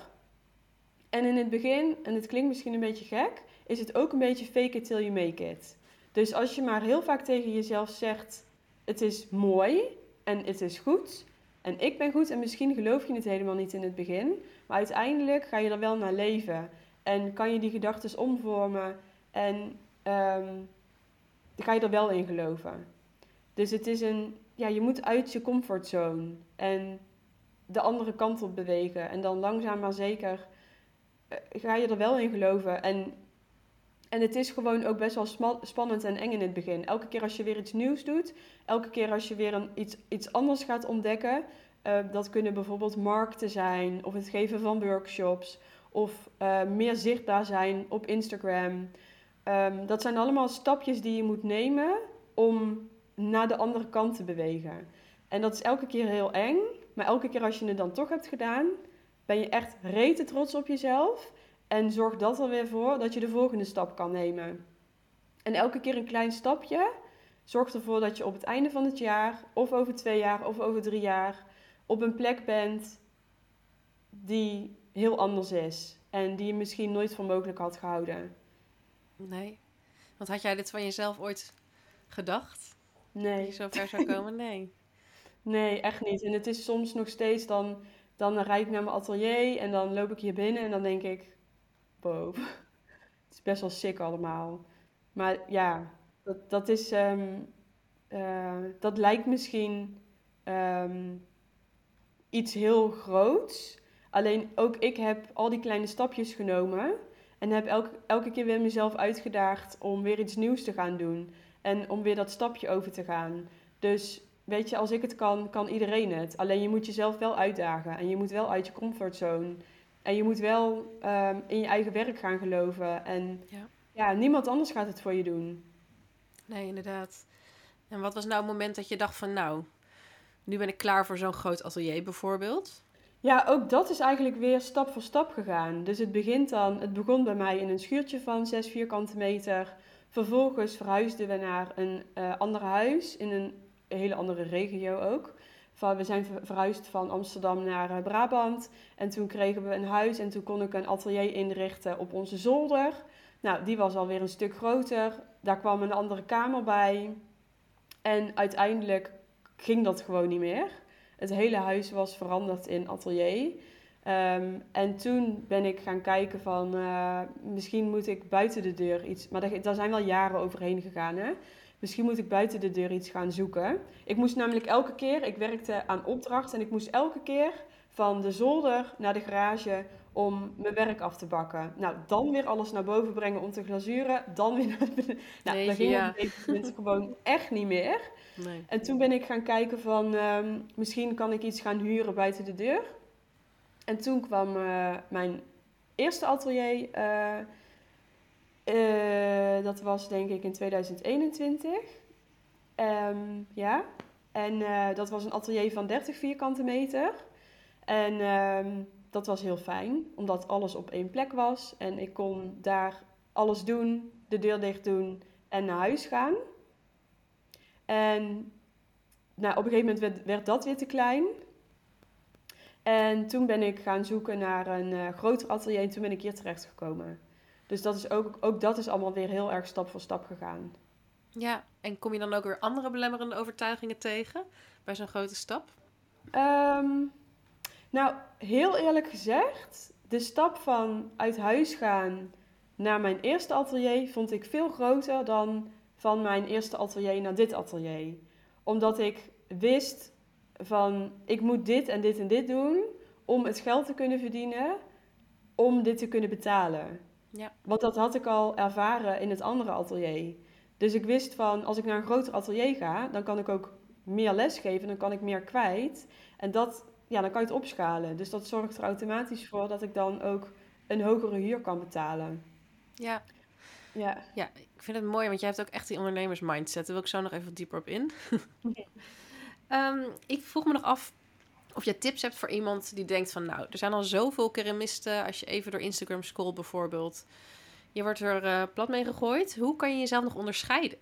B: En in het begin, en het klinkt misschien een beetje gek, is het ook een beetje fake it till you make it. Dus als je maar heel vaak tegen jezelf zegt, het is mooi en het is goed en ik ben goed en misschien geloof je het helemaal niet in het begin, maar uiteindelijk ga je er wel naar leven en kan je die gedachten omvormen en ehm, ga je er wel in geloven. Dus het is een, ja, je moet uit je comfortzone en de andere kant op bewegen. En dan langzaam maar zeker eh, ga je er wel in geloven. En en het is gewoon ook best wel spannend en eng in het begin. Elke keer als je weer iets nieuws doet, elke keer als je weer een, iets, iets anders gaat ontdekken. Uh, dat kunnen bijvoorbeeld markten zijn, of het geven van workshops, of uh, meer zichtbaar zijn op Instagram. Um, dat zijn allemaal stapjes die je moet nemen om naar de andere kant te bewegen. En dat is elke keer heel eng, maar elke keer als je het dan toch hebt gedaan, ben je echt rete trots op jezelf. En zorgt dat er weer voor dat je de volgende stap kan nemen. En elke keer een klein stapje zorgt ervoor dat je op het einde van het jaar, of over twee jaar, of over drie jaar, op een plek bent die heel anders is. En die je misschien nooit voor mogelijk had gehouden.
A: Nee. Want had jij dit van jezelf ooit gedacht?
B: Nee.
A: Dat je zo ver zou komen? Nee.
B: nee, echt niet. En het is soms nog steeds dan, dan rijd ik naar mijn atelier en dan loop ik hier binnen en dan denk ik, Het is best wel sick allemaal. Maar ja, dat, dat is. Ehm, eh, dat lijkt misschien ehm, iets heel groots. Alleen ook ik heb al die kleine stapjes genomen. En heb elke, elke keer weer mezelf uitgedaagd om weer iets nieuws te gaan doen. En om weer dat stapje over te gaan. Dus weet je, als ik het kan, kan iedereen het. Alleen je moet jezelf wel uitdagen. En je moet wel uit je comfortzone. En je moet wel ehm, in je eigen werk gaan geloven. En ja. ja, niemand anders gaat het voor je doen.
A: Nee, inderdaad. En wat was nou het moment dat je dacht van nou, nu ben ik klaar voor zo'n groot atelier bijvoorbeeld?
B: Ja, ook dat is eigenlijk weer stap voor stap gegaan. Dus het begint dan, het begon bij mij in een schuurtje van 6 vierkante meter. Vervolgens verhuisden we naar een uh, ander huis in een hele andere regio ook we zijn verhuisd van Amsterdam naar eh, Brabant. En toen kregen we een huis en toen kon ik een atelier inrichten op onze zolder. Nou, die was alweer een stuk groter. Daar kwam een andere kamer bij. En uiteindelijk ging dat gewoon niet meer. Het hele huis was veranderd in atelier. Ehm, en toen ben ik gaan kijken van uh, misschien moet ik buiten de deur iets. Maar daar, daar zijn wel jaren overheen gegaan. Hè? misschien moet ik buiten de deur iets gaan zoeken. Ik moest namelijk elke keer, ik werkte aan opdracht en ik moest elke keer van de zolder naar de garage om mijn werk af te bakken. Nou, dan weer alles naar boven brengen om te glazuren. Dan weer naar beneden. Nou, nee, dat ging ja. op gewoon echt niet meer. Nee. En toen ben ik gaan kijken van, ehm, misschien kan ik iets gaan huren buiten de deur. En toen kwam uh, mijn eerste atelier uh, uh, dat was denk ik in 2021. Um, ehm, ja. En dat was een atelier van 30 vierkante meter. En um, dat was heel fijn, omdat alles op één plek was. En ik kon daar alles doen, de deur dicht doen en naar huis gaan. En nou, op een gegeven moment werd, werd dat weer te klein. En toen ben ik gaan zoeken naar een uh, groter atelier en toen ben ik hier terecht gekomen. Dus dat is ook, ook dat is allemaal weer heel erg stap voor stap gegaan.
A: Ja, en kom je dan ook weer andere belemmerende overtuigingen tegen bij zo'n grote stap?
B: Ehm, nou, heel eerlijk gezegd, de stap van uit huis gaan naar mijn eerste atelier vond ik veel groter dan van mijn eerste atelier naar dit atelier. Omdat ik wist van ik moet dit en dit en dit doen om het geld te kunnen verdienen, om dit te kunnen betalen. Ja. Want dat had ik al ervaren in het andere atelier. Dus ik wist van, als ik naar een groter atelier ga, dan kan ik ook meer les geven, dan kan ik meer kwijt. En dat, ja, dan kan je het opschalen. Dus dat zorgt er automatisch voor dat ik dan ook een hogere huur kan betalen.
A: Ja. Ja. ja, ik vind het mooi, want jij hebt ook echt die ondernemersmindset. Daar wil ik zo nog even dieper op in. um, ik vroeg me nog af, of je tips hebt voor iemand die denkt van... nou, er zijn al zoveel keramisten. Als je even door Instagram scrollt bijvoorbeeld. Je wordt er uh, plat mee gegooid. Hoe kan je jezelf nog onderscheiden?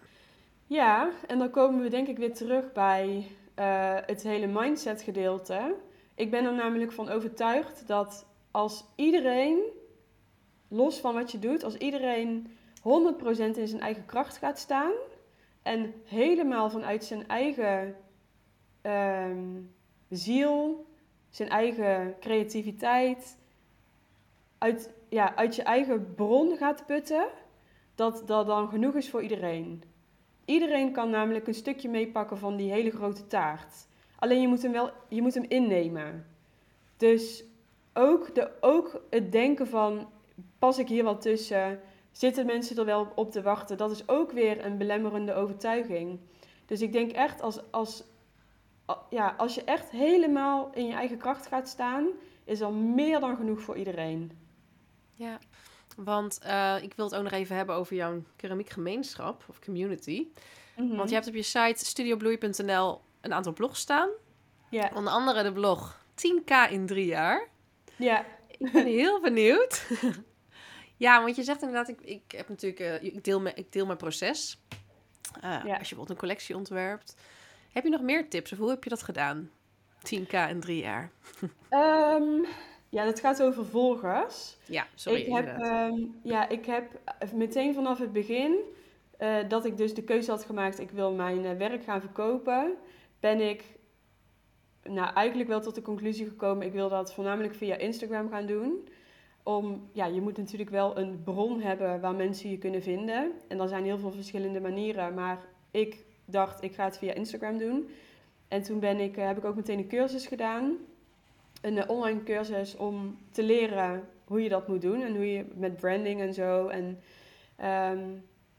B: Ja, en dan komen we denk ik weer terug bij uh, het hele mindset gedeelte. Ik ben er namelijk van overtuigd dat als iedereen, los van wat je doet... als iedereen 100% in zijn eigen kracht gaat staan... en helemaal vanuit zijn eigen... Um, ziel, zijn eigen creativiteit, uit, ja, uit je eigen bron gaat putten, dat dat dan genoeg is voor iedereen. Iedereen kan namelijk een stukje meepakken van die hele grote taart. Alleen je moet hem wel je moet hem innemen. Dus ook, de, ook het denken van, pas ik hier wel tussen? zitten mensen er wel op te wachten? Dat is ook weer een belemmerende overtuiging. Dus ik denk echt als, als, ja, als je echt helemaal in je eigen kracht gaat staan, is er meer dan genoeg voor iedereen.
A: Ja, want uh, ik wil het ook nog even hebben over jouw keramiekgemeenschap of community. Mhm. Want je hebt op je site studiobloei.nl een aantal blogs staan. Ja. Onder andere de blog 10k in drie jaar.
B: Ja.
A: Ik ben heel benieuwd. ja, want je zegt inderdaad, ik, ik heb natuurlijk, uh, ik, deel me, ik deel mijn proces. Uh, ja. Als je bijvoorbeeld een collectie ontwerpt. Heb je nog meer tips of hoe heb je dat gedaan? 10k in drie jaar.
B: um, ja, dat gaat over volgers.
A: Ja, sorry.
B: Ik heb, um, ja, ik heb meteen vanaf het begin uh, dat ik dus de keuze had gemaakt, ik wil mijn werk gaan verkopen, ben ik nou, eigenlijk wel tot de conclusie gekomen, ik wil dat voornamelijk via Instagram gaan doen. Om, ja, je moet natuurlijk wel een bron hebben waar mensen je kunnen vinden. En er zijn heel veel verschillende manieren, maar ik dacht, ik ga het via Instagram doen. En toen ben ik, uh, heb ik ook meteen een cursus gedaan een eh, online cursus om te leren hoe je dat moet doen en hoe je met branding en zo. En, ehm,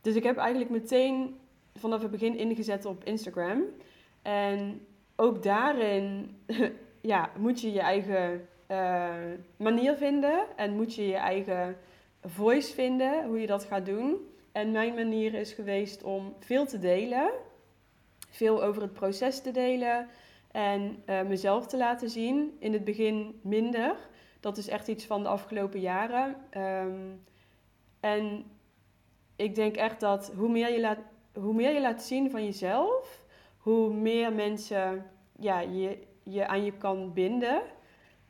B: dus ik heb eigenlijk meteen vanaf het begin ingezet op Instagram. En ook daarin ja, moet je je eigen uh, manier vinden en moet je je eigen voice vinden, hoe je dat gaat doen. En mijn manier is geweest om veel te delen, veel over het proces te delen, en uh, mezelf te laten zien. In het begin minder. Dat is echt iets van de afgelopen jaren. Um, en ik denk echt dat hoe meer je laat, hoe meer je laat zien van jezelf, hoe meer mensen ja, je, je aan je kan binden.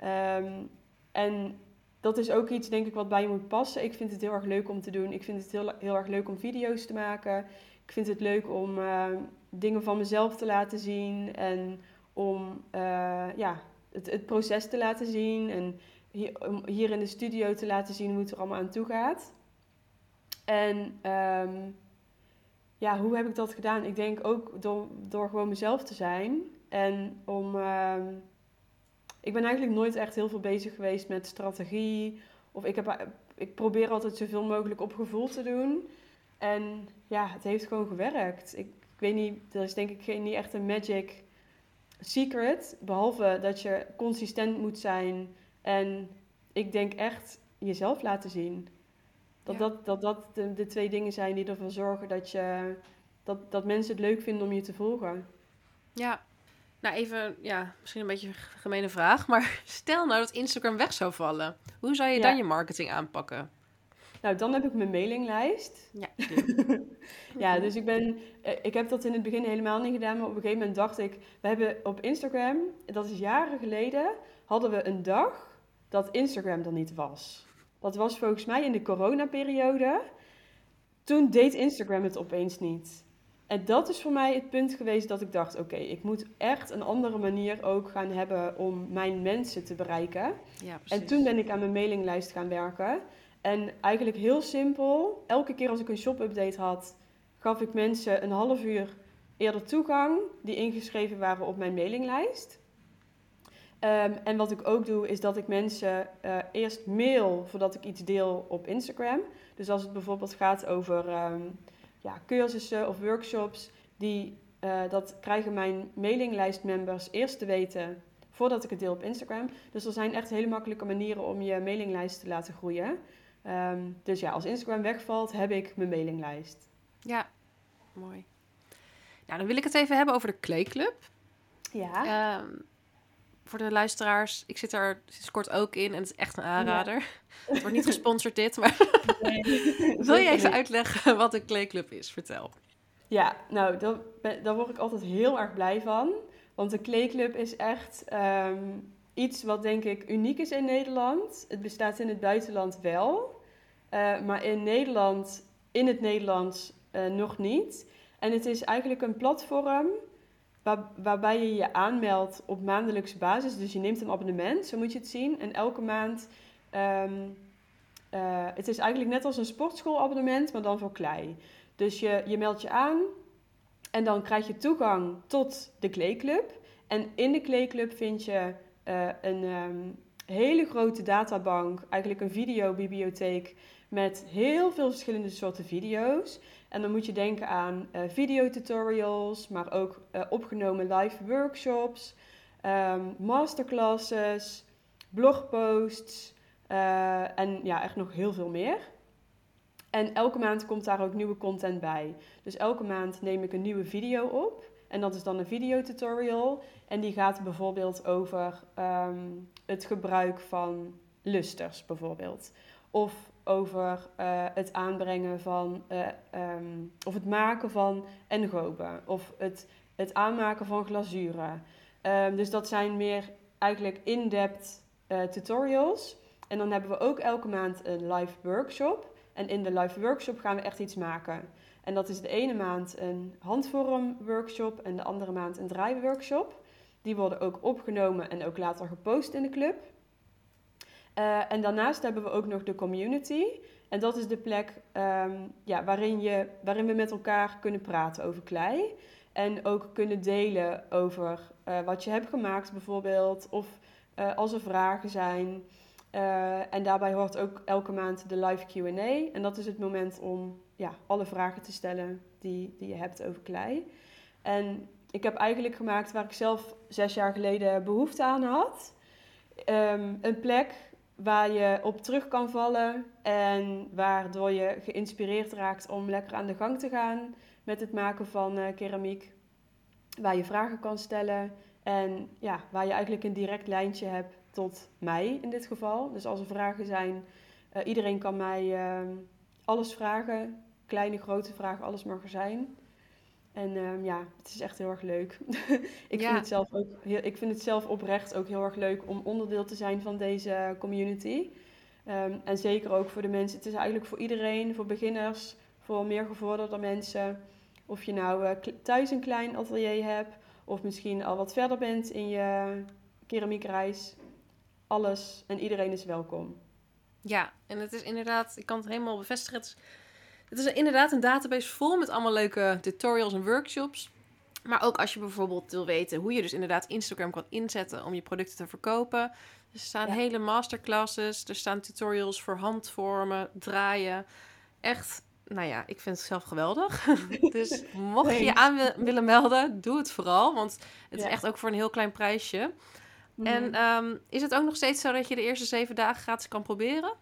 B: Um, en dat is ook iets, denk ik, wat bij je moet passen. Ik vind het heel erg leuk om te doen. Ik vind het heel, heel erg leuk om video's te maken. Ik vind het leuk om uh, dingen van mezelf te laten zien. En om uh, ja, het, het, proces te laten zien en hier, om hier in de studio te laten zien hoe het er allemaal aan toe gaat. En um, ja, hoe heb ik dat gedaan? Ik denk ook door, door gewoon mezelf te zijn en om. Um, ik ben eigenlijk nooit echt heel veel bezig geweest met strategie. Of ik, heb, ik probeer altijd zoveel mogelijk op gevoel te doen. En ja, het heeft gewoon gewerkt. Ik, ik weet niet, er is denk ik geen, niet echt een magic secret, behalve dat je consistent moet zijn en ik denk echt jezelf laten zien. Dat dat, dat, dat de, de, twee dingen zijn die ervoor zorgen dat, je, dat, dat mensen het leuk vinden om je te volgen.
A: Ja, nou even, ja, misschien een beetje een gemene vraag, maar stel nou dat Instagram weg zou vallen. Hoe zou je dan je marketing aanpakken?
B: Nou, dan heb ik mijn mailinglijst.
A: Ja,
B: ja dus ik ben... Eh, ik heb dat in het begin helemaal niet gedaan, maar op een gegeven moment dacht ik... We hebben op Instagram, dat is jaren geleden, hadden we een dag dat Instagram er niet was. Dat was volgens mij in de coronaperiode. Toen deed Instagram het opeens niet. En dat is voor mij het punt geweest dat ik dacht: oké, ik moet echt een andere manier ook gaan hebben om mijn mensen te bereiken. Ja, en toen ben ik aan mijn mailinglijst gaan werken. En eigenlijk heel simpel, elke keer als ik een shop-update had, gaf ik mensen een half uur eerder toegang die ingeschreven waren op mijn mailinglijst. Um, en wat ik ook doe, is dat ik mensen uh, eerst mail voordat ik iets deel op Instagram. Dus als het bijvoorbeeld gaat over um, ja, cursussen of workshops, die, uh, dat krijgen mijn mailinglijstmembers eerst te weten voordat ik het deel op Instagram. Dus er zijn echt hele makkelijke manieren om je mailinglijst te laten groeien. Um, dus ja, als Instagram wegvalt, heb ik mijn mailinglijst.
A: Ja, mooi. Nou, dan wil ik het even hebben over de Kleeclub.
B: Ja. Um,
A: voor de luisteraars, ik zit er sinds kort ook in en het is echt een aanrader. Het wordt niet gesponsord dit, maar nee, wil je even uitleggen wat een Kleeclub is? Vertel.
B: Ja, nou, daar, daar word ik altijd heel erg blij van. Want de Kleeclub is echt um, iets wat denk ik uniek is in Nederland. Het bestaat in het buitenland wel, uh, maar in Nederland, in het Nederlands uh, nog niet. En het is eigenlijk een platform waar, waarbij je je aanmeldt op maandelijkse basis. Dus je neemt een abonnement, zo moet je het zien. En elke maand, um, uh, het is eigenlijk net als een sportschoolabonnement, maar dan voor klei. Dus je, je meldt je aan en dan krijg je toegang tot de kleeclub. En in de kleeclub vind je uh, een um, hele grote databank, eigenlijk een videobibliotheek met heel veel verschillende soorten video's. En dan moet je denken aan uh, videotutorials, maar ook uh, opgenomen live workshops, um, masterclasses, blogposts uh, en ja, echt nog heel veel meer. En elke maand komt daar ook nieuwe content bij. Dus elke maand neem ik een nieuwe video op. En dat is dan een videotutorial. En die gaat bijvoorbeeld over um, het gebruik van lusters, bijvoorbeeld. Of over uh, het aanbrengen van, uh, um, of het maken van engoben. Of het, het aanmaken van glazuren. Um, dus dat zijn meer eigenlijk in-depth uh, tutorials. En dan hebben we ook elke maand een live workshop. En in de live workshop gaan we echt iets maken. En dat is de ene maand een handvorm workshop en de andere maand een draaiworkshop. Die worden ook opgenomen en ook later gepost in de club. Uh, en daarnaast hebben we ook nog de community. En dat is de plek um, ja, waarin, je, waarin we met elkaar kunnen praten over klei. En ook kunnen delen over uh, wat je hebt gemaakt bijvoorbeeld. Of uh, als er vragen zijn. en daarbij hoort ook elke maand de live Q&A. En dat is het moment om ja, alle vragen te stellen die, die je hebt over klei. En ik heb eigenlijk gemaakt waar ik zelf zes jaar geleden behoefte aan had. Um, een plek waar je op terug kan vallen en waardoor je geïnspireerd raakt om lekker aan de gang te gaan met het maken van uh, keramiek. Waar je vragen kan stellen en ja, waar je eigenlijk een direct lijntje hebt tot mij in dit geval. Dus als er vragen zijn, uh, iedereen kan mij uh, alles vragen. Kleine, grote vragen, alles mag er zijn. En um, ja, het is echt heel erg leuk. ik, ja. vind het zelf ook heel, ik vind het zelf oprecht ook heel erg leuk om onderdeel te zijn van deze community. Um, en zeker ook voor de mensen. Het is eigenlijk voor iedereen, voor beginners, voor meer gevorderde mensen. Of je nou uh, thuis een klein atelier hebt, of misschien al wat verder bent in je keramiekreis. Alles en iedereen is welkom.
A: Ja, en het is inderdaad, ik kan het helemaal bevestigen. Het is het is inderdaad een database vol met allemaal leuke tutorials en workshops. Maar ook als je bijvoorbeeld wil weten hoe je dus inderdaad Instagram kan inzetten om je producten te verkopen. Er staan ja. hele masterclasses, er staan tutorials voor handvormen, draaien. Echt, nou ja, ik vind het zelf geweldig. dus mocht je je aan willen melden, doe het vooral. Want het ja. is echt ook voor een heel klein prijsje. Mm. En um, is het ook nog steeds zo dat je de eerste zeven dagen gratis kan proberen?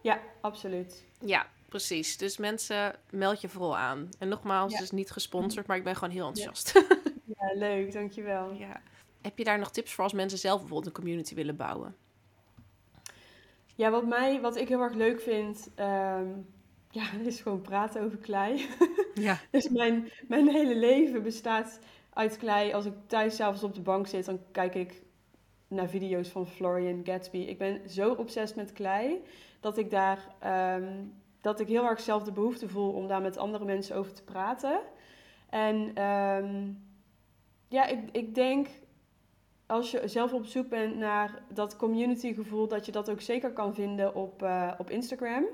B: Ja, absoluut.
A: Ja, Precies, dus mensen, meld je vooral aan. En nogmaals, ja. het is niet gesponsord, maar ik ben gewoon heel enthousiast.
B: Ja, ja leuk, dankjewel.
A: Ja. Heb je daar nog tips voor als mensen zelf bijvoorbeeld een community willen bouwen?
B: Ja, wat, mij, wat ik heel erg leuk vind, um, ja, is gewoon praten over klei. Ja. dus mijn, mijn hele leven bestaat uit klei. Als ik thuis s'avonds op de bank zit, dan kijk ik naar video's van Florian Gatsby. Ik ben zo obsessief met klei dat ik daar um, dat ik heel erg zelf de behoefte voel om daar met andere mensen over te praten. En um, ja, ik, ik denk als je zelf op zoek bent naar dat community gevoel, dat je dat ook zeker kan vinden op, uh, op Instagram.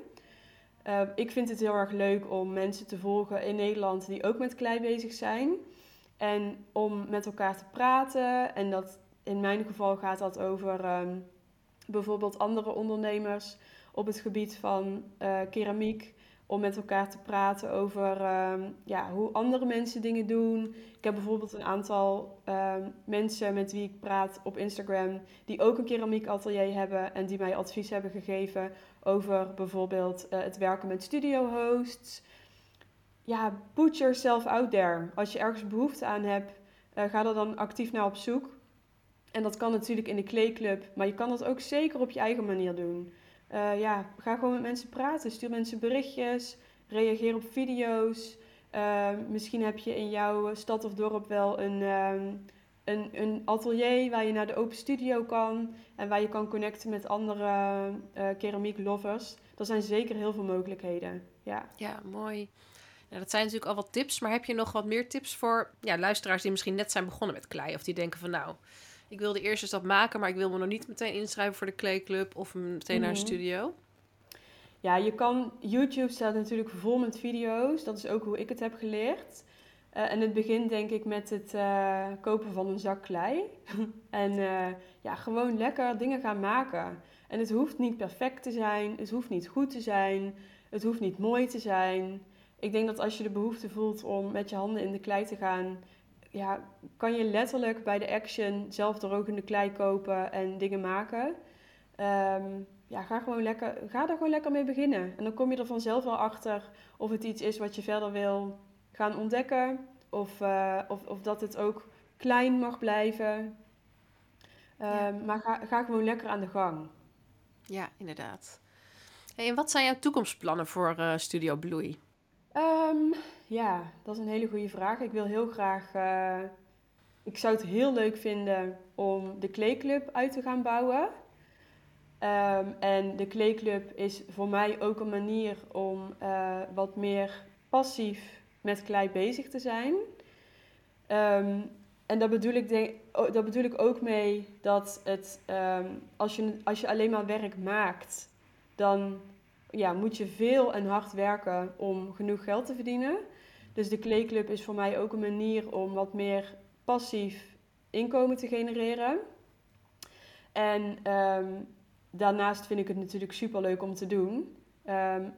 B: Uh, ik vind het heel erg leuk om mensen te volgen in Nederland die ook met klei bezig zijn. En om met elkaar te praten. En dat in mijn geval gaat dat over um, bijvoorbeeld andere ondernemers op het gebied van uh, keramiek. Om met elkaar te praten over uh, ja, hoe andere mensen dingen doen. Ik heb bijvoorbeeld een aantal uh, mensen met wie ik praat op Instagram. die ook een keramiekatelier hebben. en die mij advies hebben gegeven over bijvoorbeeld eh, het werken met studio hosts. Ja, put yourself out there. Als je ergens behoefte aan hebt, eh, ga er dan actief naar op zoek. En dat kan natuurlijk in de kleeclub, maar je kan dat ook zeker op je eigen manier doen. Uh, ja, ga gewoon met mensen praten. Stuur mensen berichtjes. Reageer op video's. Uh, misschien heb je in jouw stad of dorp wel een, um, een, een, atelier waar je naar de open studio kan. En waar je kan connecten met andere uh, keramiek lovers. Er zijn zeker heel veel mogelijkheden. Ja,
A: ja mooi. Nou, dat zijn natuurlijk al wat tips. Maar heb je nog wat meer tips voor ja, luisteraars die misschien net zijn begonnen met klei? Of die denken van nou ik wil de eerste stap maken, maar ik wil me nog niet meteen inschrijven voor de Club of meteen naar een mhm. studio.
B: Ja, je kan. YouTube staat natuurlijk vol met video's. Dat is ook hoe ik het heb geleerd. Uh, en het begint denk ik met het uh, kopen van een zak klei. en uh, ja, gewoon lekker dingen gaan maken. En het hoeft niet perfect te zijn, het hoeft niet goed te zijn. Het hoeft niet mooi te zijn. Ik denk dat als je de behoefte voelt om met je handen in de klei te gaan, ja, kan je letterlijk bij de action zelf drogende klei kopen en dingen maken. Um, ja, ga, gewoon lekker, ga daar gewoon lekker mee beginnen. En dan kom je er vanzelf wel achter of het iets is wat je verder wil gaan ontdekken. Of, uh, of, of dat het ook klein mag blijven. Um, Maar ga, ga gewoon lekker aan de gang.
A: Ja, inderdaad. Hey, en wat zijn jouw toekomstplannen voor uh, Studio Bloei?
B: Um, ja, dat is een hele goede vraag. Ik wil heel graag. Uh, ik zou het heel leuk vinden om de kleeclub uit te gaan bouwen. Um, en de kleeclub is voor mij ook een manier om uh, wat meer passief met klei bezig te zijn. Um, en daar bedoel, ik denk, bedoel ik ook mee dat het, als, je, als je alleen maar werk maakt, dan ja, moet je veel en hard werken om genoeg geld te verdienen. Dus de kleeclub is voor mij ook een manier om wat meer passief inkomen te genereren. En um, daarnaast vind ik het natuurlijk super leuk om te doen. Um,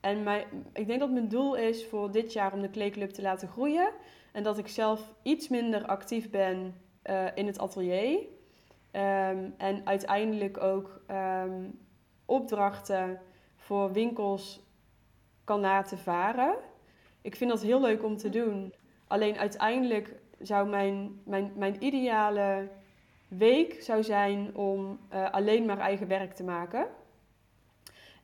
B: en mijn, ik denk dat mijn doel is voor dit jaar om de kleeclub te laten groeien. En dat ik zelf iets minder actief ben uh, in het atelier. Um, en uiteindelijk ook opdrachten voor winkels kan laten varen. Ik vind dat heel leuk om te doen. Alleen uiteindelijk zou mijn, mijn, mijn ideale week zou zijn om uh, alleen maar eigen werk te maken.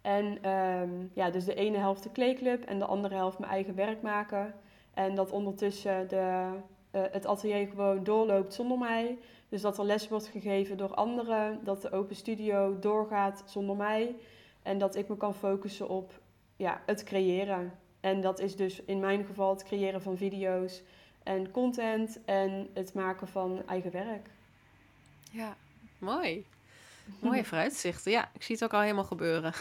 B: En um, ja, dus de ene helft de kleeclub en de andere helft mijn eigen werk maken. En dat ondertussen de, uh, het atelier gewoon doorloopt zonder mij. Dus dat er les wordt gegeven door anderen. Dat de open studio doorgaat zonder mij. En dat ik me kan focussen op ja, het creëren. En dat is dus in mijn geval het creëren van video's en content en het maken van eigen werk.
A: Ja, mooi. Mooie vooruitzichten. Ja, ik zie het ook al helemaal gebeuren.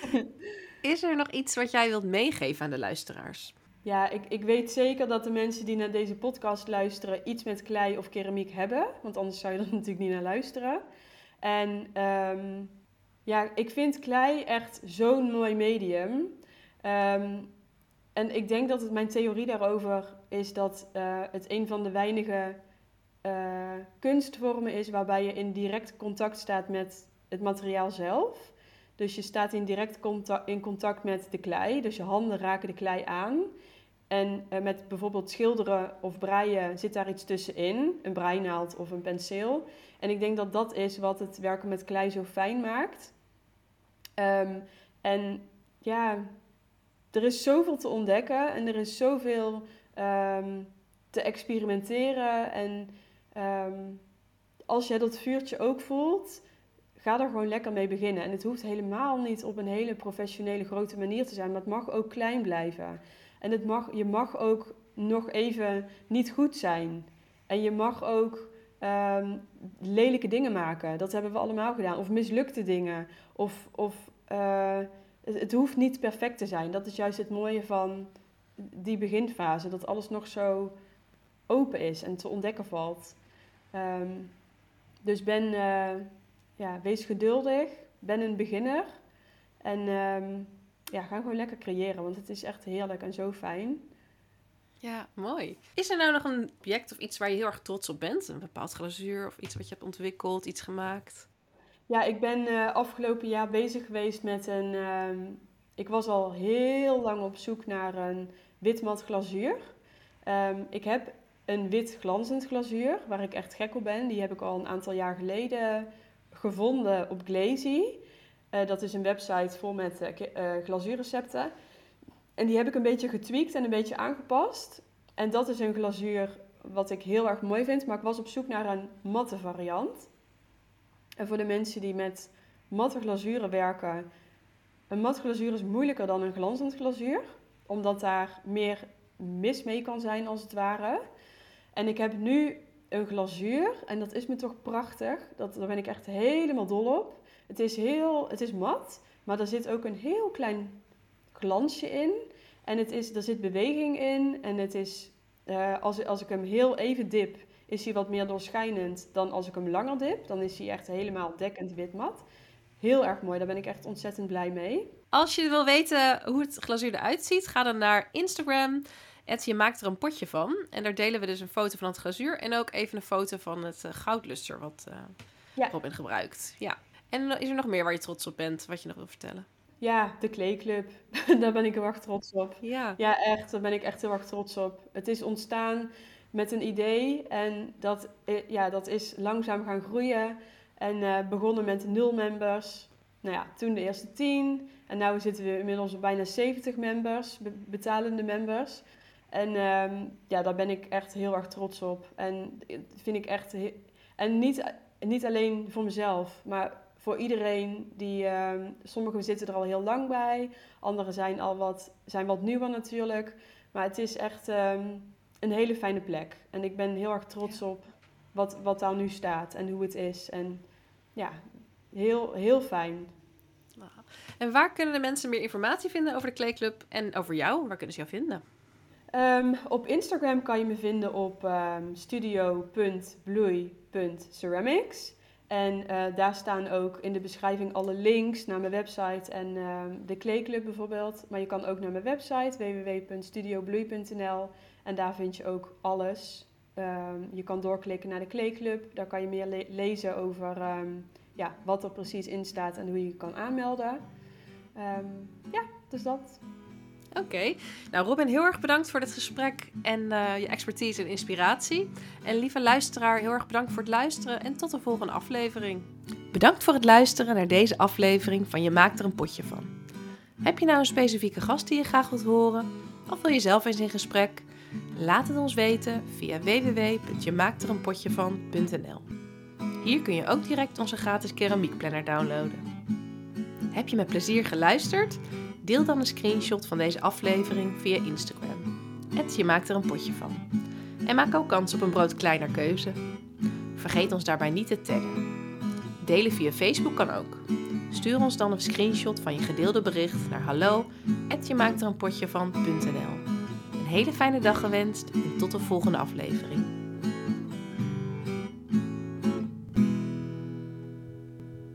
A: is er nog iets wat jij wilt meegeven aan de luisteraars?
B: Ja, ik, ik weet zeker dat de mensen die naar deze podcast luisteren iets met klei of keramiek hebben. Want anders zou je er natuurlijk niet naar luisteren. En um, ja, ik vind klei echt zo'n mooi medium. Um, en ik denk dat mijn theorie daarover is dat uh, het een van de weinige uh, kunstvormen is waarbij je in direct contact staat met het materiaal zelf. Dus je staat in direct contact, in contact met de klei, dus je handen raken de klei aan. En uh, met bijvoorbeeld schilderen of breien zit daar iets tussenin, een breinaald of een penseel. En ik denk dat dat is wat het werken met klei zo fijn maakt. Um, en ja, er is zoveel te ontdekken en er is zoveel um, te experimenteren. En um, als jij dat vuurtje ook voelt, ga er gewoon lekker mee beginnen. En het hoeft helemaal niet op een hele professionele grote manier te zijn, maar het mag ook klein blijven. En het mag, je mag ook nog even niet goed zijn. En je mag ook um, lelijke dingen maken. Dat hebben we allemaal gedaan. Of mislukte dingen. Of, of uh, het, hoeft niet perfect te zijn. Dat is juist het mooie van die beginfase. Dat alles nog zo open is en te ontdekken valt. Um, dus ben, uh, ja, wees geduldig. Ben een beginner. En um, ja, ga gewoon lekker creëren. Want het is echt heerlijk en zo fijn.
A: Ja, mooi. Is er nou nog een project of iets waar je heel erg trots op bent? Een bepaald glazuur of iets wat je hebt ontwikkeld, iets gemaakt?
B: Ja, ik ben uh, afgelopen jaar bezig geweest met een. Uh, ik was al heel lang op zoek naar een witmat glazuur. Um, ik heb een wit glanzend glazuur, waar ik echt gek op ben. Die heb ik al een aantal jaar geleden gevonden op Glazy. Uh, dat is een website vol met uh, glazuurrecepten. En die heb ik een beetje getweakt en een beetje aangepast. En dat is een glazuur wat ik heel erg mooi vind. Maar ik was op zoek naar een matte variant. En voor de mensen die met matte glazuren werken, een mat glazuur is moeilijker dan een glanzend glazuur, omdat daar meer mis mee kan zijn als het ware. En ik heb nu een glazuur en dat is me toch prachtig. Dat, daar ben ik echt helemaal dol op. Het is, heel, het is mat, maar er zit ook een heel klein glansje in. En het is, er zit beweging in en het is, uh, als, als ik hem heel even dip, is hij wat meer doorschijnend dan als ik hem langer dip. Dan is hij echt helemaal dekkend wit mat. Heel erg mooi, daar ben ik echt ontzettend blij mee.
A: Als je wil weten hoe het glazuur eruit ziet, ga dan naar Instagram. je maakt er een potje van. En daar delen we dus een foto van het glazuur. En ook even een foto van het uh, goudluster wat uh, ja. Robin gebruikt. Ja. En is er nog meer waar je trots op bent, wat je nog wil vertellen?
B: Ja, de Kleeclub. daar ben ik heel erg trots op. Ja. ja, echt. Daar ben ik echt heel erg trots op. Het is ontstaan met een idee en dat, eh, ja, dat is langzaam gaan groeien. En uh, begonnen met nul members. Nou ja, toen de eerste tien. En nu zitten we inmiddels op bijna 70 members, betalende members. En um, ja, daar ben ik echt heel erg trots op. En vind ik echt. En niet, niet alleen voor mezelf, maar voor iedereen die. Um, sommigen zitten er al heel lang bij, anderen zijn al wat, zijn wat nieuwer natuurlijk. Maar het is echt um, een hele fijne plek. En ik ben heel erg trots op wat, wat daar nu staat en hoe het is. En ja, heel, heel fijn.
A: En waar kunnen de mensen meer informatie vinden over de Kleeclub en over jou? Waar kunnen ze jou vinden?
B: Um, op Instagram kan je me vinden op um, studio.bloei.ceramics. En uh, daar staan ook in de beschrijving alle links naar mijn website en um, de Kleeclub bijvoorbeeld. Maar je kan ook naar mijn website www.studiobloei.nl en daar vind je ook alles. je kan doorklikken naar de Kleeclub. Daar kan je meer le lezen over ja, wat er precies in staat en hoe je je kan aanmelden. Ja, dus dat.
A: Oké. Nou, Robin, heel erg bedankt voor dit gesprek en uh, je expertise en inspiratie. En lieve luisteraar, heel erg bedankt voor het luisteren en tot de volgende aflevering. Bedankt voor het luisteren naar deze aflevering van Je maakt er een potje van. Heb je nou een specifieke gast die je graag wilt horen? Of wil je zelf eens in gesprek? Laat het ons weten via www.jemaakterenpotjevan.nl Hier kun je ook direct onze gratis keramiekplanner downloaden. Heb je met plezier geluisterd? Deel dan een screenshot van deze aflevering via Instagram. Het je maakt er een potje van. En maak ook kans op een brood kleiner keuze. Vergeet ons daarbij niet te taggen. Delen via Facebook kan ook. Stuur ons dan een screenshot van je gedeelde bericht naar hallo Een hele fijne dag gewenst en tot de volgende aflevering.